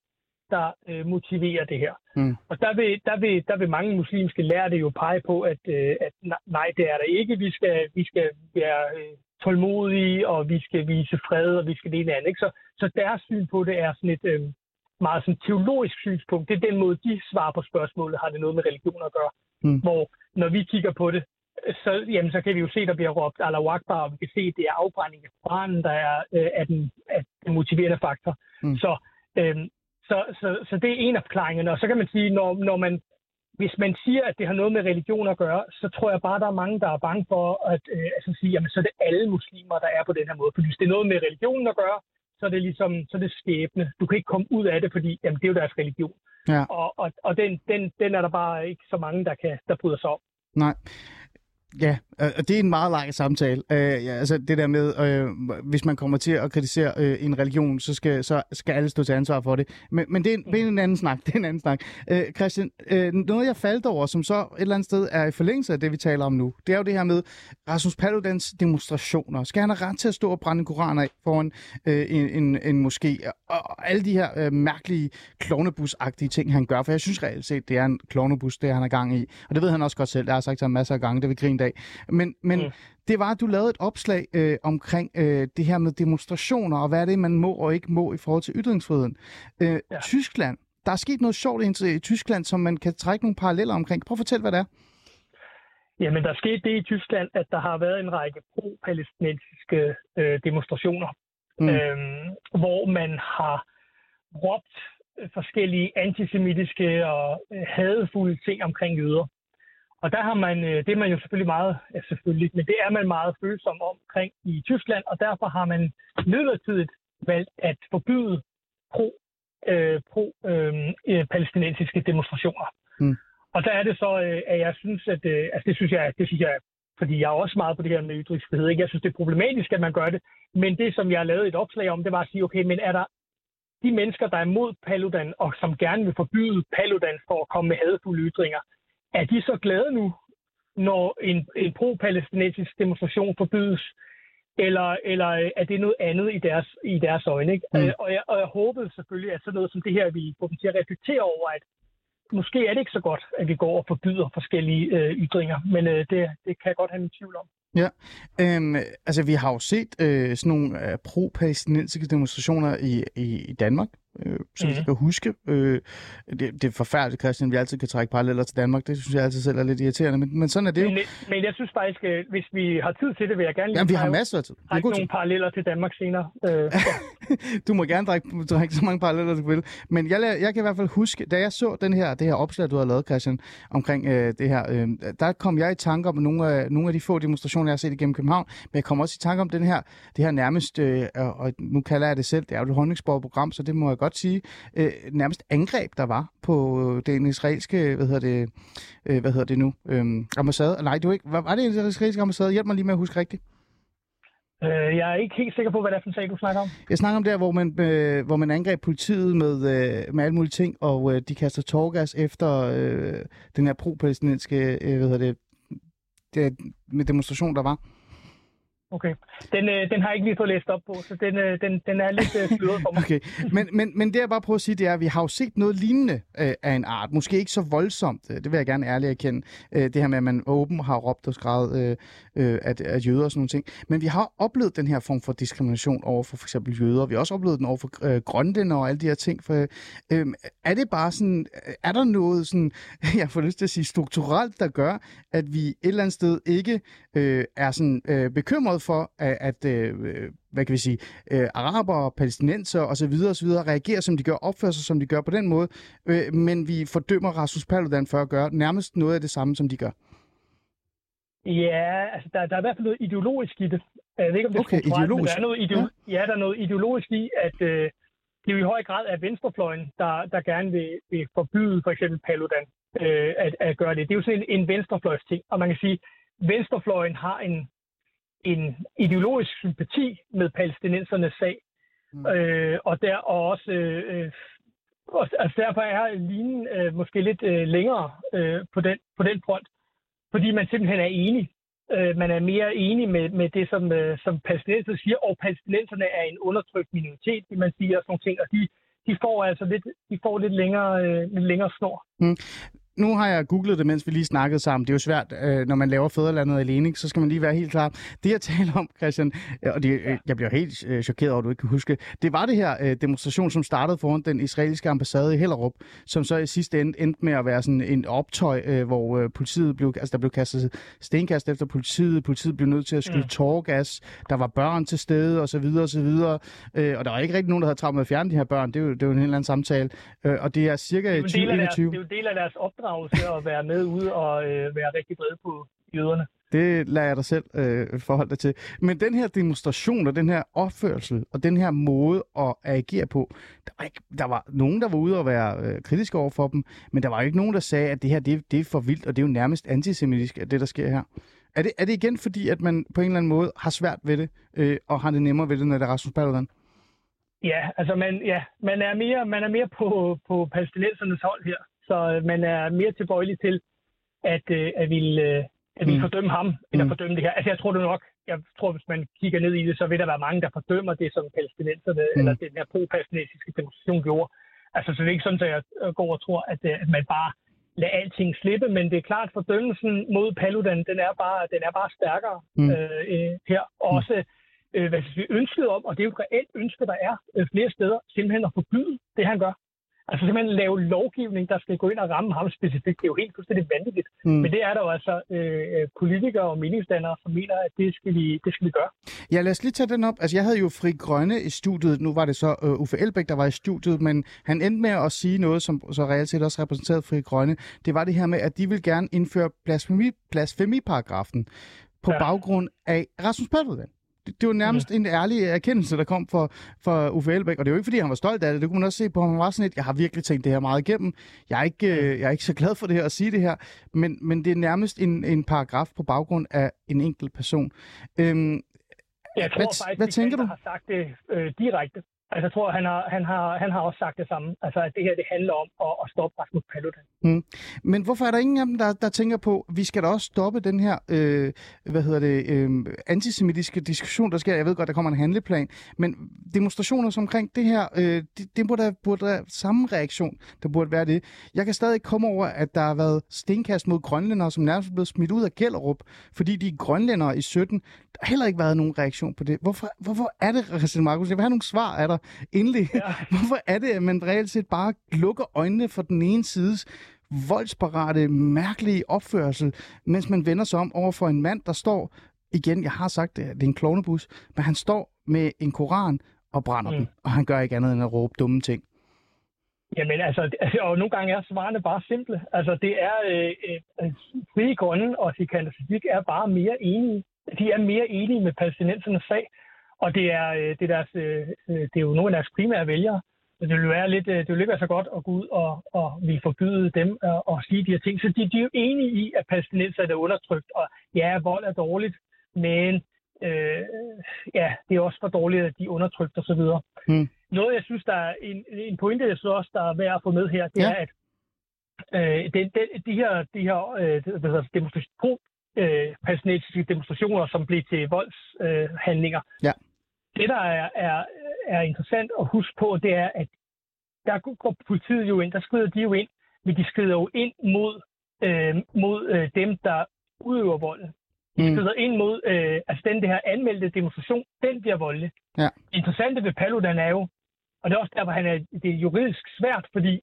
der øh, motiverer det her. Mm. Og der vil, der, vil, der vil mange muslimske lærte jo pege på, at, øh, at nej, det er der ikke. Vi skal, vi skal være øh, tålmodige, og vi skal vise fred, og vi skal det ene andet. Ikke? Så, så deres syn på det er sådan et, øh, meget sådan teologisk synspunkt. Det er den måde, de svarer på spørgsmålet, har det noget med religion at gøre. Mm. Hvor når vi kigger på det, så, jamen, så kan vi jo se, der bliver råbt Allah Akbar, og vi kan se, at det er afbrænding af Koranen, der er, øh, er, den, er den motiverende faktor. Mm. Så, øh, så, så, så det er en af forklaringerne. Og så kan man sige, når, når man, hvis man siger, at det har noget med religion at gøre, så tror jeg bare, der er mange, der er bange for at øh, altså sige, jamen så er det alle muslimer, der er på den her måde. For hvis det er noget med religionen at gøre, så er det ligesom, så er det skæbne. Du kan ikke komme ud af det, fordi jamen, det er jo deres religion. Ja. Og, og, og den, den, den er der bare ikke så mange, der, kan, der bryder sig om. Nej. Ja, og det er en meget lang samtale. Uh, ja, altså det der med, uh, hvis man kommer til at kritisere uh, en religion, så skal, så skal alle stå til ansvar for det. Men, men det, er, det er en anden snak. [LAUGHS] Det er en anden snak. Uh, Christian, uh, noget jeg faldt over, som så et eller andet sted er i forlængelse af det, vi taler om nu, det er jo det her med Rasmus Paludans demonstrationer. Skal han have ret til at stå og brænde koraner af foran uh, en, en, en moské? Og alle de her uh, mærkelige klovnebus-agtige ting, han gør. For jeg synes reelt set, det er en klovnebus, det han er gang i. Og det ved han også godt selv. Det har jeg sagt til ham masser af gange. Det vil grine dag. Men, men mm. det var, at du lavede et opslag øh, omkring øh, det her med demonstrationer, og hvad er det, man må og ikke må i forhold til ytringsfriheden. Øh, ja. Tyskland, der er sket noget sjovt i Tyskland, som man kan trække nogle paralleller omkring. Prøv at fortælle, hvad det er. Jamen, der skete det i Tyskland, at der har været en række pro-palæstinensiske øh, demonstrationer, mm. øh, hvor man har råbt forskellige antisemitiske og øh, hadefulde ting omkring jøder. Og der har man, øh, det er man jo selvfølgelig meget, ja selvfølgelig, men det er man meget følsom omkring i Tyskland, og derfor har man midlertidigt valgt at forbyde pro, øh, pro øh, øh, palæstinensiske demonstrationer. Mm. Og der er det så, øh, at jeg synes, at øh, altså det synes jeg, det synes jeg, fordi jeg er også meget på det her med ytringsfrihed. Ikke? Jeg synes, det er problematisk, at man gør det. Men det, som jeg har lavet et opslag om, det var at sige, okay, men er der de mennesker, der er imod Paludan, og som gerne vil forbyde Paludan for at komme med hadfulde ytringer, er de så glade nu, når en, en pro-palæstinensisk demonstration forbydes? Eller, eller er det noget andet i deres, i deres øjne? Ikke? Mm. Og, jeg, og jeg håbede selvfølgelig, at sådan noget som det her vi få dem til at reflektere over, at måske er det ikke så godt, at vi går og forbyder forskellige øh, ytringer, men øh, det, det kan jeg godt have min tvivl om. Ja, øhm, altså vi har jo set øh, sådan nogle øh, pro-palæstinensiske demonstrationer i, i, i Danmark øh, som mm. jeg skal huske. Øh, det, det er forfærdeligt, Christian, vi altid kan trække paralleller til Danmark. Det synes jeg altid selv er lidt irriterende, men, men sådan er det jo. Men, men jeg synes faktisk, øh, hvis vi har tid til det, vil jeg gerne lige Jamen, vi har masser af tid. trække nogle paralleller til Danmark senere. Øh, [LAUGHS] du må gerne trække, trække så mange paralleller, du vil. Men jeg, jeg kan i hvert fald huske, da jeg så den her, det her opslag, du har lavet, Christian, omkring øh, det her, øh, der kom jeg i tanke om nogle af, nogle af de få demonstrationer, jeg har set igennem København, men jeg kom også i tanke om den her, det her nærmest, øh, og nu kalder jeg det selv, det er jo et håndningsborg-program, så det må jeg godt sige, øh, øh, nærmest angreb, der var på den israelske, hvad hedder det, øh, hvad hedder det nu, øh, ambassade. Nej, det var ikke, var, var det en israelske ambassade? Hjælp mig lige med at huske rigtigt. Øh, jeg er ikke helt sikker på, hvad det er for en sag, du snakker om. Jeg snakker om der, hvor man, øh, hvor man angreb politiet med, øh, med alle mulige ting, og øh, de kaster tårgas efter øh, den her pro-palæstinensiske, øh, hvad hedder det, det, med demonstration, der var. Okay. Den, øh, den har jeg ikke lige fået læst op på, så den, øh, den, den er lidt øh, sløret for mig. [LAUGHS] Okay. Men, men, men det jeg bare prøver at sige, det er, at vi har jo set noget lignende øh, af en art. Måske ikke så voldsomt, øh, det vil jeg gerne ærligt erkende. Øh, det her med, at man åben har råbt og skrevet øh, øh, at, at jøder og sådan nogle ting. Men vi har oplevet den her form for diskrimination over for for eksempel jøder. Vi har også oplevet den over for øh, grønlænder og alle de her ting. For, øh, er det bare sådan, er der noget sådan, [LAUGHS] jeg får lyst til at sige, strukturelt, der gør, at vi et eller andet sted ikke øh, er sådan øh, bekymret bekymret for, at, at øh, hvad kan vi sige, øh, araber, palæstinenser osv. osv. reagerer, som de gør, opfører sig, som de gør på den måde, øh, men vi fordømmer Rasmus Paludan for at gøre nærmest noget af det samme, som de gør. Ja, altså der, der er i hvert fald noget ideologisk i det. Jeg ved ikke, om det okay, er ideologisk. der er noget ideo- ja. ja, der er noget ideologisk i, at øh, det er jo i høj grad er venstrefløjen, der, der gerne vil, vil forbyde for eksempel Paludan øh, at, at gøre det. Det er jo sådan en, en venstrefløjs ting, og man kan sige, venstrefløjen har en, en ideologisk sympati med palæstinensernes sag. Mm. Øh, og, der, og også øh, og, altså derfor er linjen øh, måske lidt øh, længere øh, på, den, på den front, fordi man simpelthen er enig. Øh, man er mere enig med, med det, som, øh, som palæstinenserne siger, og palæstinenserne er en undertrykt minoritet, det man siger, og sådan nogle ting, og de, de får altså lidt, de får lidt længere, øh, lidt længere snor. Mm. Nu har jeg googlet det, mens vi lige snakkede sammen. Det er jo svært, øh, når man laver fædrelandet alene, så skal man lige være helt klar. Det jeg taler om, Christian, øh, og det, øh, jeg bliver helt øh, chokeret over, at du ikke kan huske, det var det her øh, demonstration, som startede foran den israelske ambassade i Hellerup, som så i sidste ende endte med at være sådan en optøj, øh, hvor øh, politiet blev, altså der blev kastet stenkast efter politiet, politiet blev nødt til at skyde mm. tårgas, der var børn til stede osv. osv. Øh, og der var ikke rigtig nogen, der havde travlt med at fjerne de her børn, det er jo, det er jo en helt anden samtale. Øh, og det er cirka 2021. Det er jo del af deres opdragelse at være med ude og øh, være rigtig brede på jøderne. Det lader jeg dig selv øh, forholde dig til. Men den her demonstration og den her opførsel og den her måde at agere på, der var, ikke, der var nogen, der var ude og være øh, kritiske over for dem, men der var ikke nogen, der sagde, at det her det, det er for vildt, og det er jo nærmest antisemitisk, det der sker her. Er det, er det igen fordi, at man på en eller anden måde har svært ved det, øh, og har det nemmere ved det, når det er Rasmus Paludan? Ja, altså man, ja, man er mere, man er mere på, på palæstinensernes hold her. Så øh, man er mere tilbøjelig til at, øh, at ville, øh, at ville mm. fordømme ham, end at mm. fordømme det her. Altså jeg tror det nok, jeg tror hvis man kigger ned i det, så vil der være mange, der fordømmer det, som palæstinenserne, mm. eller den her pro-palæstinensiske demonstration gjorde. Altså så det er ikke sådan, at jeg går og tror, at, at man bare lader alting slippe, men det er klart, at fordømmelsen mod Paludan, den er bare, den er bare stærkere mm. øh, her. Også øh, hvad vi ønskede om, og det er jo et reelt ønske, der er øh, flere steder, simpelthen at forbyde det, han gør. Altså simpelthen lave lovgivning, der skal gå ind og ramme ham specifikt. Det er jo helt fuldstændig vanvittigt. Mm. Men det er der jo altså øh, politikere og meningsdannere, som mener, at det skal, vi, det skal vi gøre. Ja, lad os lige tage den op. Altså jeg havde jo Fri Grønne i studiet. Nu var det så uh, Uffe Elbæk, der var i studiet, men han endte med at sige noget, som så reelt set også repræsenterede Fri Grønne. Det var det her med, at de vil gerne indføre blasfemi, blasfemiparagrafen på ja. baggrund af Rasmus Paludan det, var nærmest ja. en ærlig erkendelse, der kom fra, fra Uffe Elbæk, og det er jo ikke, fordi han var stolt af det. Det kunne man også se på, at han var sådan et, jeg har virkelig tænkt det her meget igennem. Jeg er ikke, øh, jeg er ikke så glad for det her at sige det her, men, men det er nærmest en, en paragraf på baggrund af en enkelt person. Øhm, jeg tror hvad, faktisk, hvad tænker du? har sagt det øh, direkte. Altså, jeg tror, han har, han, har, han har også sagt det samme. Altså, at det her det handler om at, at stoppe Rasmus Paludan. Mm. Men hvorfor er der ingen af dem, der, der tænker på, at vi skal da også stoppe den her øh, hvad hedder det, øh, antisemitiske diskussion, der sker? Jeg ved godt, der kommer en handleplan, men demonstrationer som omkring det her, øh, det, det burde, burde der samme reaktion, der burde være det. Jeg kan stadig komme over, at der har været stenkast mod grønlændere, som nærmest er blevet smidt ud af Gellerup, fordi de grønlændere i 17. Der har heller ikke været nogen reaktion på det. Hvorfor, hvorfor er det, Christian Markus? Jeg vil have nogle svar af dig endelig. Ja. [LAUGHS] Hvorfor er det, at man reelt set bare lukker øjnene for den ene sides voldsparate, mærkelige opførsel, mens man vender sig om over for en mand, der står, igen, jeg har sagt det, det er en klovnebus, men han står med en koran og brænder mm. den, og han gør ikke andet end at råbe dumme ting. Jamen altså, [LAUGHS] og nogle gange er svarene bare simple. Altså det er, øh, øh, frie grønne og Sikander er bare mere enige. De er mere enige med palæstinensernes sag. Og det er, øh, det, er deres, øh, øh, det er jo nogle af deres primære vælgere. Det vil være lidt, det vil ikke være så godt at gå ud og, og vi forbyde dem at, at sige de her ting. Så de, de er jo enige i, at palæstinenser er undertrykt, og ja, vold er dårligt, men øh, ja, det er også for dårligt, at de er undertrykt osv. Mm. Noget, jeg synes, der er en, en pointe, jeg synes også, der er værd at få med her, det ja. er, at øh, det, det, de her, de her øh, demonstrationer, øh, palæstinensiske demonstrationer, som blev til voldshandlinger, øh, ja det, der er, er, er interessant at huske på, det er, at der går politiet jo ind, der skrider de jo ind, men de skrider jo ind mod, øh, mod øh, dem, der udøver volden. De mm. skrider ind mod, øh, altså den der her anmeldte demonstration, den bliver voldelig. Ja. Det interessante ved Paludan er jo, og det er også derfor, han er, det er juridisk svært, fordi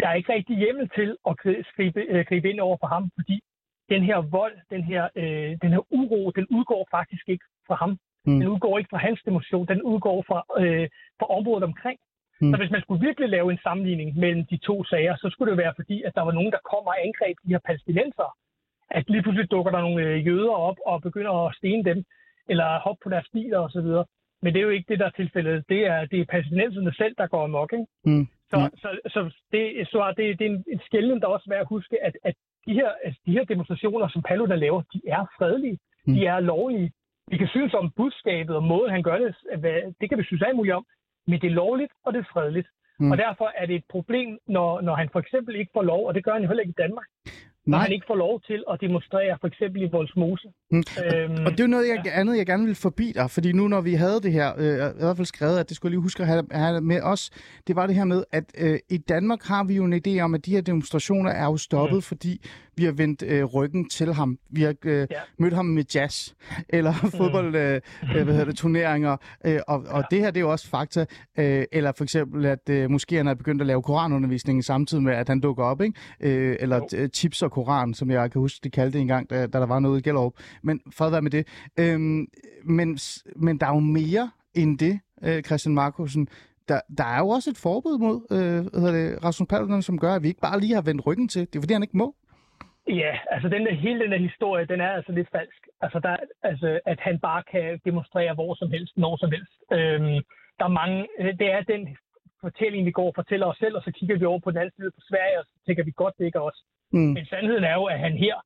der er ikke rigtig hjemmel til at gribe, øh, gribe ind over for ham, fordi den her vold, den her, øh, den her uro, den udgår faktisk ikke fra ham. Mm. Den udgår ikke fra hans demonstration, den udgår fra, øh, fra området omkring. Mm. Så hvis man skulle virkelig lave en sammenligning mellem de to sager, så skulle det være fordi, at der var nogen, der kom og angreb de her palæstinenser. At lige pludselig dukker der nogle øh, jøder op og begynder at stene dem, eller hoppe på deres biler osv. Men det er jo ikke det, der er tilfældet. Det er, det er palæstinenserne selv, der går amok. Ikke? Mm. Så, ja. så, så, det, så det, det er en, en skældning, der også er værd at huske, at, at de, her, altså de her demonstrationer, som Paludan laver, de er fredelige. Mm. De er lovlige. Vi kan synes om budskabet og måden, han gør det, det kan vi synes alt muligt om, men det er lovligt, og det er fredeligt. Mm. Og derfor er det et problem, når, når han for eksempel ikke får lov, og det gør han jo heller ikke i Danmark, Nej. når han ikke får lov til at demonstrere, for eksempel i Voldsmose. Mm. Øhm, og det er jo noget jeg, ja. andet, jeg gerne vil forbi dig, fordi nu når vi havde det her, øh, i hvert fald skrevet, at det skulle jeg lige huske at have, have med os, det var det her med, at øh, i Danmark har vi jo en idé om, at de her demonstrationer er jo stoppet, mm. fordi vi har vendt øh, ryggen til ham. Vi har øh, ja. mødt ham med jazz, eller mm. fodbold, øh, øh, hvad hedder det, turneringer, øh, og, og ja. det her det er jo også fakta, øh, eller for eksempel, at øh, moskéerne er begyndt at lave koranundervisning samtidig med, at han dukker op, ikke? Øh, eller jo. chips og koran, som jeg kan huske, de kaldte det engang, da, da der var noget i Gellerup. Men at være med det. Øhm, men, men der er jo mere end det, øh, Christian Markusen. Der, der er jo også et forbud mod øh, hvad det, Rasmus Paludan, som gør, at vi ikke bare lige har vendt ryggen til. Det er fordi, han ikke må. Ja, altså den der, hele den der historie, den er altså lidt falsk. Altså, der, altså, at han bare kan demonstrere hvor som helst, når som helst. Øhm, der er mange, øh, det er den fortælling, vi går og fortæller os selv, og så kigger vi over på den anden side på Sverige, og så tænker vi godt, det ikke os. Mm. Men sandheden er jo, at han her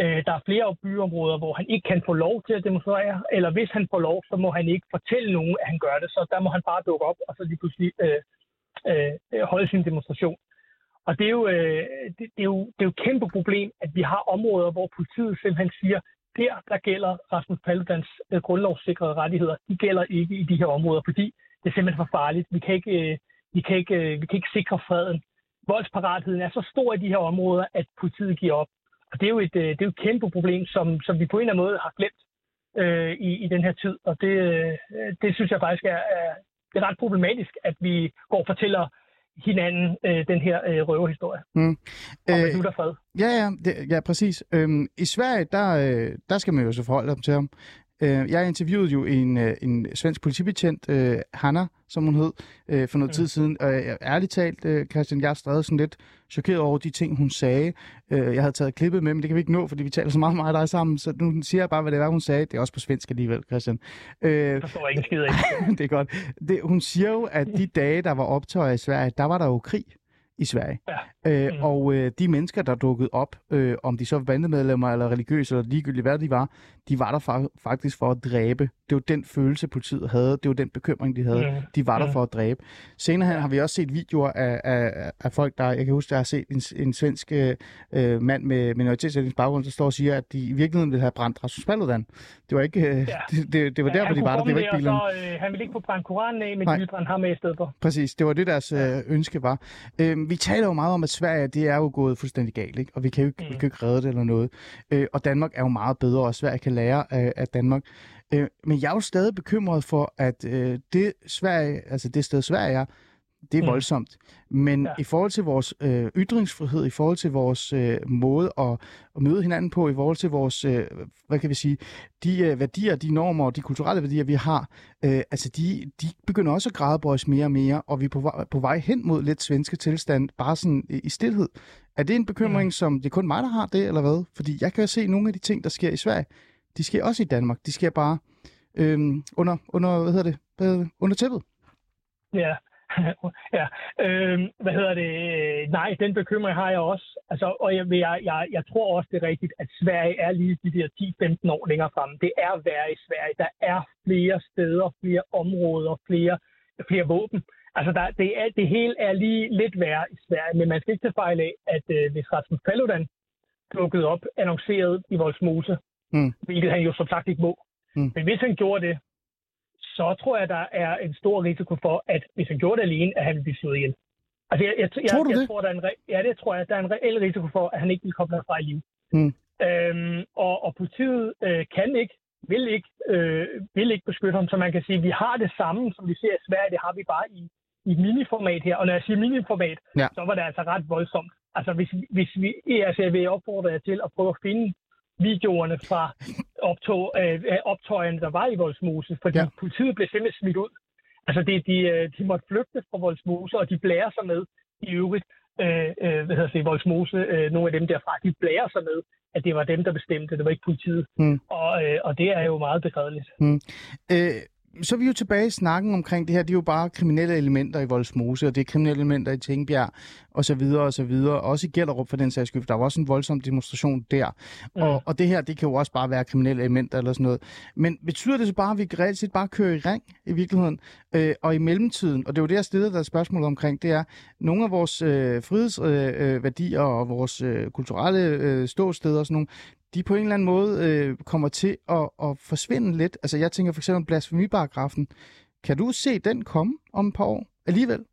Øh, der er flere byområder, hvor han ikke kan få lov til at demonstrere, eller hvis han får lov, så må han ikke fortælle nogen, at han gør det. Så der må han bare dukke op, og så lige pludselig øh, øh, holde sin demonstration. Og det er, jo, øh, det, det, er jo, det er jo et kæmpe problem, at vi har områder, hvor politiet simpelthen siger, der, der gælder Rasmus Paludans øh, grundlovssikrede rettigheder. De gælder ikke i de her områder, fordi det er simpelthen for farligt. Vi kan ikke, øh, vi kan ikke, øh, vi kan ikke sikre freden. Voldsparatheden er så stor i de her områder, at politiet giver op. Og det er jo et, øh, det er jo et kæmpe problem, som, som vi på en eller anden måde har glemt øh, i, i den her tid. Og det, øh, det synes jeg faktisk er, er, det er ret problematisk, at vi går og fortæller hinanden øh, den her øh, røverhistorie. Mm. Og øh, nu der fred. Ja, ja, det, ja, præcis. Øhm, I Sverige, der, øh, der skal man jo så forholde sig til ham. Øh, jeg interviewede jo en, øh, en svensk politibetjent, øh, Hanna, som hun hed, øh, for noget tid siden. Og øh, ærligt talt, øh, Christian, jeg er stadig sådan lidt chokeret over de ting, hun sagde. Øh, jeg havde taget klippet med, men det kan vi ikke nå, fordi vi taler så meget med dig sammen. Så nu siger jeg bare, hvad det var, hun sagde. Det er også på svensk alligevel, Christian. Øh, jeg forstår ikke skid [LAUGHS] det er godt. Det, hun siger jo, at de dage, der var optøjer i Sverige, der var der jo krig i Sverige. Ja. Øh, mm. Og øh, de mennesker, der dukkede op, øh, om de så var bandemedlemmer eller religiøse eller ligegyldigt hvad de var, de var der fa- faktisk for at dræbe. Det var den følelse, politiet havde. Det var den bekymring, de havde. Mm. De var der mm. for at dræbe. Senere hen har vi også set videoer af, af, af folk, der... Jeg kan huske, at jeg har set en, en svensk øh, øh mand med minoritetsætningsbaggrund, der står og siger, at de i virkeligheden ville have brændt Rasmus Paludan. Det var ikke... Øh, ja. [LAUGHS] det, det, det var ja, derfor, de var der. Det var ikke bilerne. Så, øh, han ville ikke få brændt Koranen af, men de ville brænde ham af i stedet for. Præcis. Det var det, deres øh, ønske var. Øh, vi taler jo meget om, at Sverige, det er jo gået fuldstændig galt, ikke? og vi kan jo ikke, mm. vi kan jo ikke redde det eller noget. Øh, og Danmark er jo meget bedre, og Sverige kan lære af, af Danmark. Øh, men jeg er jo stadig bekymret for, at øh, det Sverige, altså det sted Sverige er, det er mm. voldsomt. Men ja. i forhold til vores øh, ytringsfrihed, i forhold til vores øh, måde at, at møde hinanden på, i forhold til vores, øh, hvad kan vi sige, de øh, værdier, de normer og de kulturelle værdier, vi har, øh, altså de, de begynder også at gradbøjes mere og mere, og vi er på vej, på vej hen mod lidt svenske tilstand, bare sådan i, i stillhed. Er det en bekymring, mm. som det er kun mig, der har det, eller hvad? Fordi jeg kan jo se nogle af de ting, der sker i Sverige, de sker også i Danmark. De sker bare øh, under, under, hvad hedder det, under tæppet. Ja, [LAUGHS] ja, øh, hvad hedder det? Nej, den bekymring har jeg også. Altså, og jeg, jeg, jeg, jeg tror også, det er rigtigt, at Sverige er lige de der 10-15 år længere fremme. Det er værre i Sverige. Der er flere steder, flere områder, flere, flere våben. Altså, der, det, er, det hele er lige lidt værre i Sverige, men man skal ikke tage fejl af, at øh, hvis Rasmus Paludan dukkede op, annonceret i Voldsmose, mm. hvilket han jo som sagt ikke må, mm. men hvis han gjorde det, så tror jeg, der er en stor risiko for, at hvis han gjorde det alene, at han ville blive slået ihjel. Altså, jeg, jeg, jeg, tror du jeg, det? Tror, der er en re- ja, det tror jeg. Der er en reel risiko for, at han ikke vil komme derfra i liv. Mm. Øhm, og, og politiet øh, kan ikke, vil ikke, øh, vil ikke beskytte ham, så man kan sige, at vi har det samme, som vi ser i Sverige, det har vi bare i, i miniformat her. Og når jeg siger miniformat, ja. så var det altså ret voldsomt. Altså, hvis, hvis vi, altså, jeg vil opfordre jer til at prøve at finde videoerne fra optog, øh, optøjerne, der var i Voldsmose, fordi ja. politiet blev simpelthen smidt ud. Altså, det, de, øh, de måtte flygte fra Voldsmose, og de blærer sig med i øvrigt, øh, øh, hvad hedder det, Voldsmose, øh, nogle af dem derfra, de blærer sig med, at det var dem, der bestemte, det var ikke politiet. Mm. Og, øh, og det er jo meget begredeligt. Mm. Øh, så er vi jo tilbage i snakken omkring det her. Det er jo bare kriminelle elementer i Voldsmose, og det er kriminelle elementer i Tingbjerg, og så videre, og så videre. Også i Gellerup for den sags skyld, der var også en voldsom demonstration der. Mm. Og, og det her, det kan jo også bare være kriminelle elementer eller sådan noget. Men betyder det så bare, at vi reelt set bare kører i ring i virkeligheden? Øh, og i mellemtiden, og det er jo det, jeg stiller der er spørgsmål omkring, det er, nogle af vores øh, frihedsværdier øh, øh, og vores øh, kulturelle øh, ståsteder og sådan nogle, de på en eller anden måde øh, kommer til at, at forsvinde lidt. Altså jeg tænker for eksempel blasfemiparagrafen. Kan du se den komme om et par år alligevel?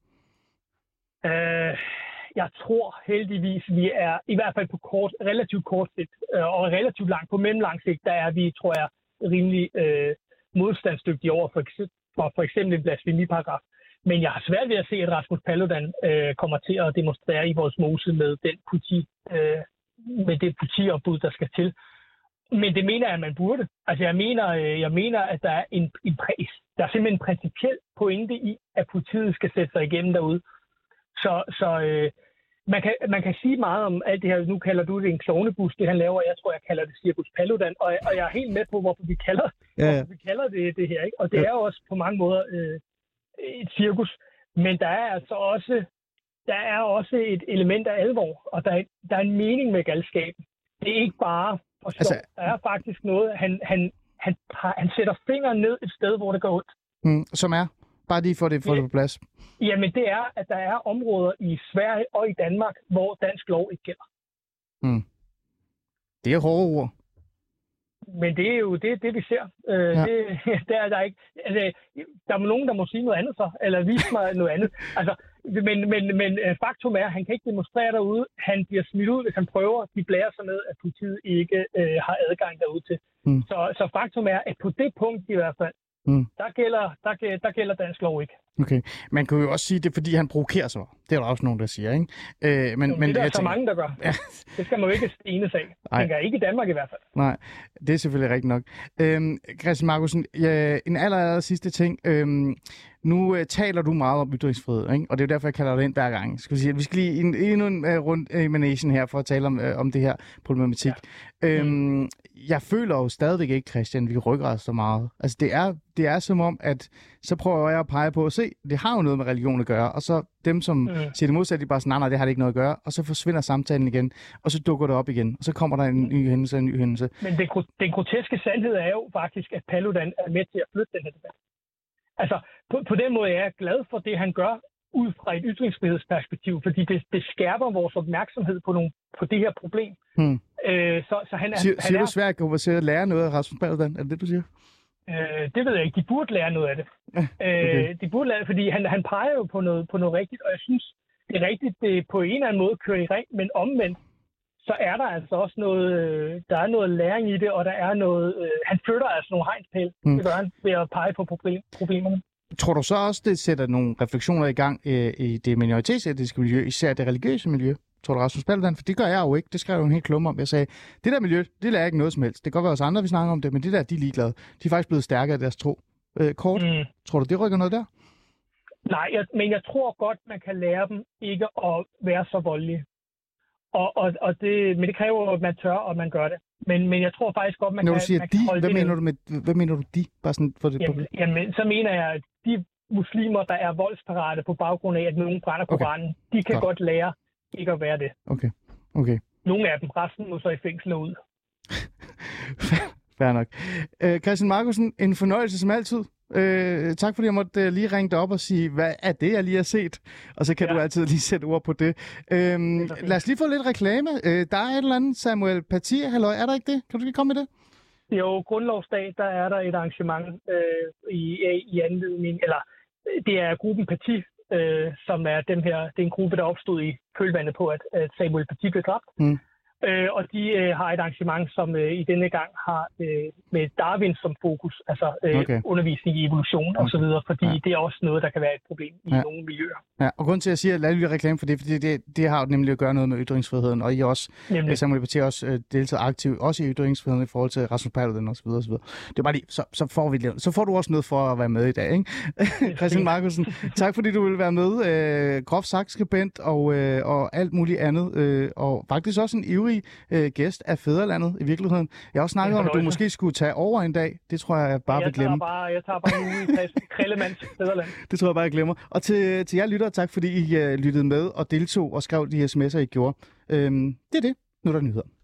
Øh, jeg tror heldigvis, vi er i hvert fald på kort, relativt kort sigt, øh, og relativt langt på mellemlang sigt, der er vi, tror jeg, rimelig øh, modstandsdygtige over for, for, for eksempel en blasfemiparagraf. Men jeg har svært ved at se, at Rasmus Paludan øh, kommer til at demonstrere i vores mose med den politi, øh, med det politiopbud, der skal til. Men det mener jeg, at man burde. Altså jeg mener, øh, jeg mener at der er, en, en, der er simpelthen en principiel pointe i, at politiet skal sætte sig igennem derude. Så, så øh, man, kan, man kan sige meget om alt det her. Nu kalder du det en klovnebus, det han laver. Jeg tror, jeg kalder det Cirkus Paludan. Og, og jeg er helt med på, hvorfor vi kalder, ja, ja. Hvorfor vi kalder det det her. Ikke? Og det ja. er jo også på mange måder øh, et cirkus. Men der er altså også der er også et element af alvor, og der er, der er en mening med galskaben. Det er ikke bare for sjov. Altså, der er faktisk noget, han, han, han, han sætter fingeren ned et sted, hvor det går ondt. Mm, som er? Bare lige for det, for ja. det på plads. Jamen det er, at der er områder i Sverige og i Danmark, hvor dansk lov ikke gælder. Mm. Det er hårde ord. Men det er jo det, det vi ser. Øh, ja. det, [LAUGHS] der er der ikke. Altså, der er nogen, der må sige noget andet så, eller vise mig noget andet. Altså, men, men, men øh, faktum er, at han kan ikke demonstrere derude. Han bliver smidt ud, hvis han prøver. De blærer sig med, at politiet ikke øh, har adgang derude til. Mm. Så, så faktum er, at på det punkt i hvert fald, mm. der, gælder, der, der gælder dansk lov ikke. Okay. Man kan jo også sige, det er, fordi han provokerer sig. Det er der også nogen, der siger, ikke? Øh, men, jo, men, det er der så tænker... mange, der gør. Ja. Det skal man jo ikke stene sig af. [LAUGHS] Tænker ikke i Danmark i hvert fald. Nej, det er selvfølgelig rigtigt nok. Øhm, Christian Markusen, ja, en aller, aller sidste ting. Øhm, nu uh, taler du meget om ytringsfrihed, ikke? og det er jo derfor, jeg kalder dig ind hver gang. Skal vi, sige, vi skal lige en, endnu en uh, rundt i uh, her for at tale om, uh, om det her problematik. Ja. Øhm, mm. Jeg føler jo stadigvæk ikke, Christian, vi rykker os så meget. Altså, det er, det er som om, at så prøver jeg at pege på at se, det har jo noget med religion at gøre, og så dem, som mm. siger det modsatte, de bare sådan, nej, nej, det har det ikke noget at gøre, og så forsvinder samtalen igen, og så dukker det op igen, og så kommer der en ny hændelse, en ny hændelse. Men det, den groteske sandhed er jo faktisk, at Paludan er med til at flytte den her debat. Altså, på, på den måde er jeg glad for det, han gør ud fra et ytringsfrihedsperspektiv, fordi det, det skærper vores opmærksomhed på, nogle, på det her problem. Hmm. Øh, så, så han, siger, han siger er, du svært at lære noget af Rasmus Paludan? Er det det, du siger? Øh, det ved jeg ikke. De burde lære noget af det. okay. øh, de burde lære fordi han, han peger jo på noget, på noget rigtigt, og jeg synes, det er rigtigt, det på en eller anden måde kører i ring, men omvendt, så er der altså også noget, øh, der er noget læring i det, og der er noget, øh, han flytter altså nogle hegnspæl, mm. det gør han, ved at pege på problem, problemerne. Tror du så også, det sætter nogle refleksioner i gang øh, i det minoritetsetiske miljø, især det religiøse miljø? Tror du Rasmus Paludan? For det gør jeg jo ikke. Det skrev jeg jo en helt klum om. Jeg sagde, det der miljø, det lærer ikke noget som helst. Det kan godt være os andre, vi snakker om det, men det der, de er ligeglade. De er faktisk blevet stærkere af deres tro. Øh, kort, mm. tror du, det rykker noget der? Nej, jeg, men jeg tror godt, man kan lære dem ikke at være så voldelige. Og, og, og det, men det kræver at man tør, og man gør det. Men, men jeg tror faktisk godt, man Når kan... du siger man de, kan hvad, mener du med, hvad mener du de? Bare sådan for det, jamen, jamen, så mener jeg, at de muslimer, der er voldsparate på baggrund af, at nogen brænder okay. Koranen, de kan godt. godt lære ikke at være det. Okay, okay. Nogle af dem, resten må så i fængsel ud. [LAUGHS] Fair nok. Øh, Christian Markusen, en fornøjelse som altid. Øh, tak fordi jeg måtte uh, lige ringe dig op og sige, hvad er det, jeg lige har set? Og så kan ja. du altid lige sætte ord på det. Øh, det lad os lige få lidt reklame. Øh, der er et eller andet Samuel Parti, halløj, er der ikke det? Kan du lige komme med det? Jo, grundlovsdag, der er der et arrangement øh, i, i anledning, eller det er gruppen Parti, øh, som er dem her, det er en gruppe, der opstod i kølvandet på, at, at Samuel Paty blev dræbt. Mm. Øh, og de øh, har et arrangement, som øh, i denne gang har øh, med Darwin som fokus, altså øh, okay. undervisning i evolution okay. osv., fordi ja. det er også noget, der kan være et problem i ja. nogle miljøer. Ja, og grund til, at jeg siger, at lad lige reklame for det, fordi det, det har jo nemlig at gøre noget med ytringsfriheden, og I også, nemlig. Samuel Paty også øh, deltaget aktivt, også i ytringsfriheden i forhold til Rasmus Paludan osv. osv. Det er bare lige, så, så, får vi, så får du også noget for at være med i dag, ikke? [LAUGHS] Christian Markusen, tak fordi du vil være med. Øh, groft sagt skribent og, øh, og alt muligt andet, øh, og faktisk også en ivrig ivrig øh, gæst af Fæderlandet i virkeligheden. Jeg har også snakket om, at du måske skulle tage over en dag. Det tror jeg, jeg bare jeg vil glemme. Bare, jeg tager bare en Krillemands [LAUGHS] Fæderland. det tror jeg bare, jeg glemmer. Og til, til jer lytter, tak fordi I uh, lyttede med og deltog og skrev de sms'er, I gjorde. Øhm, det er det. Nu er der nyheder.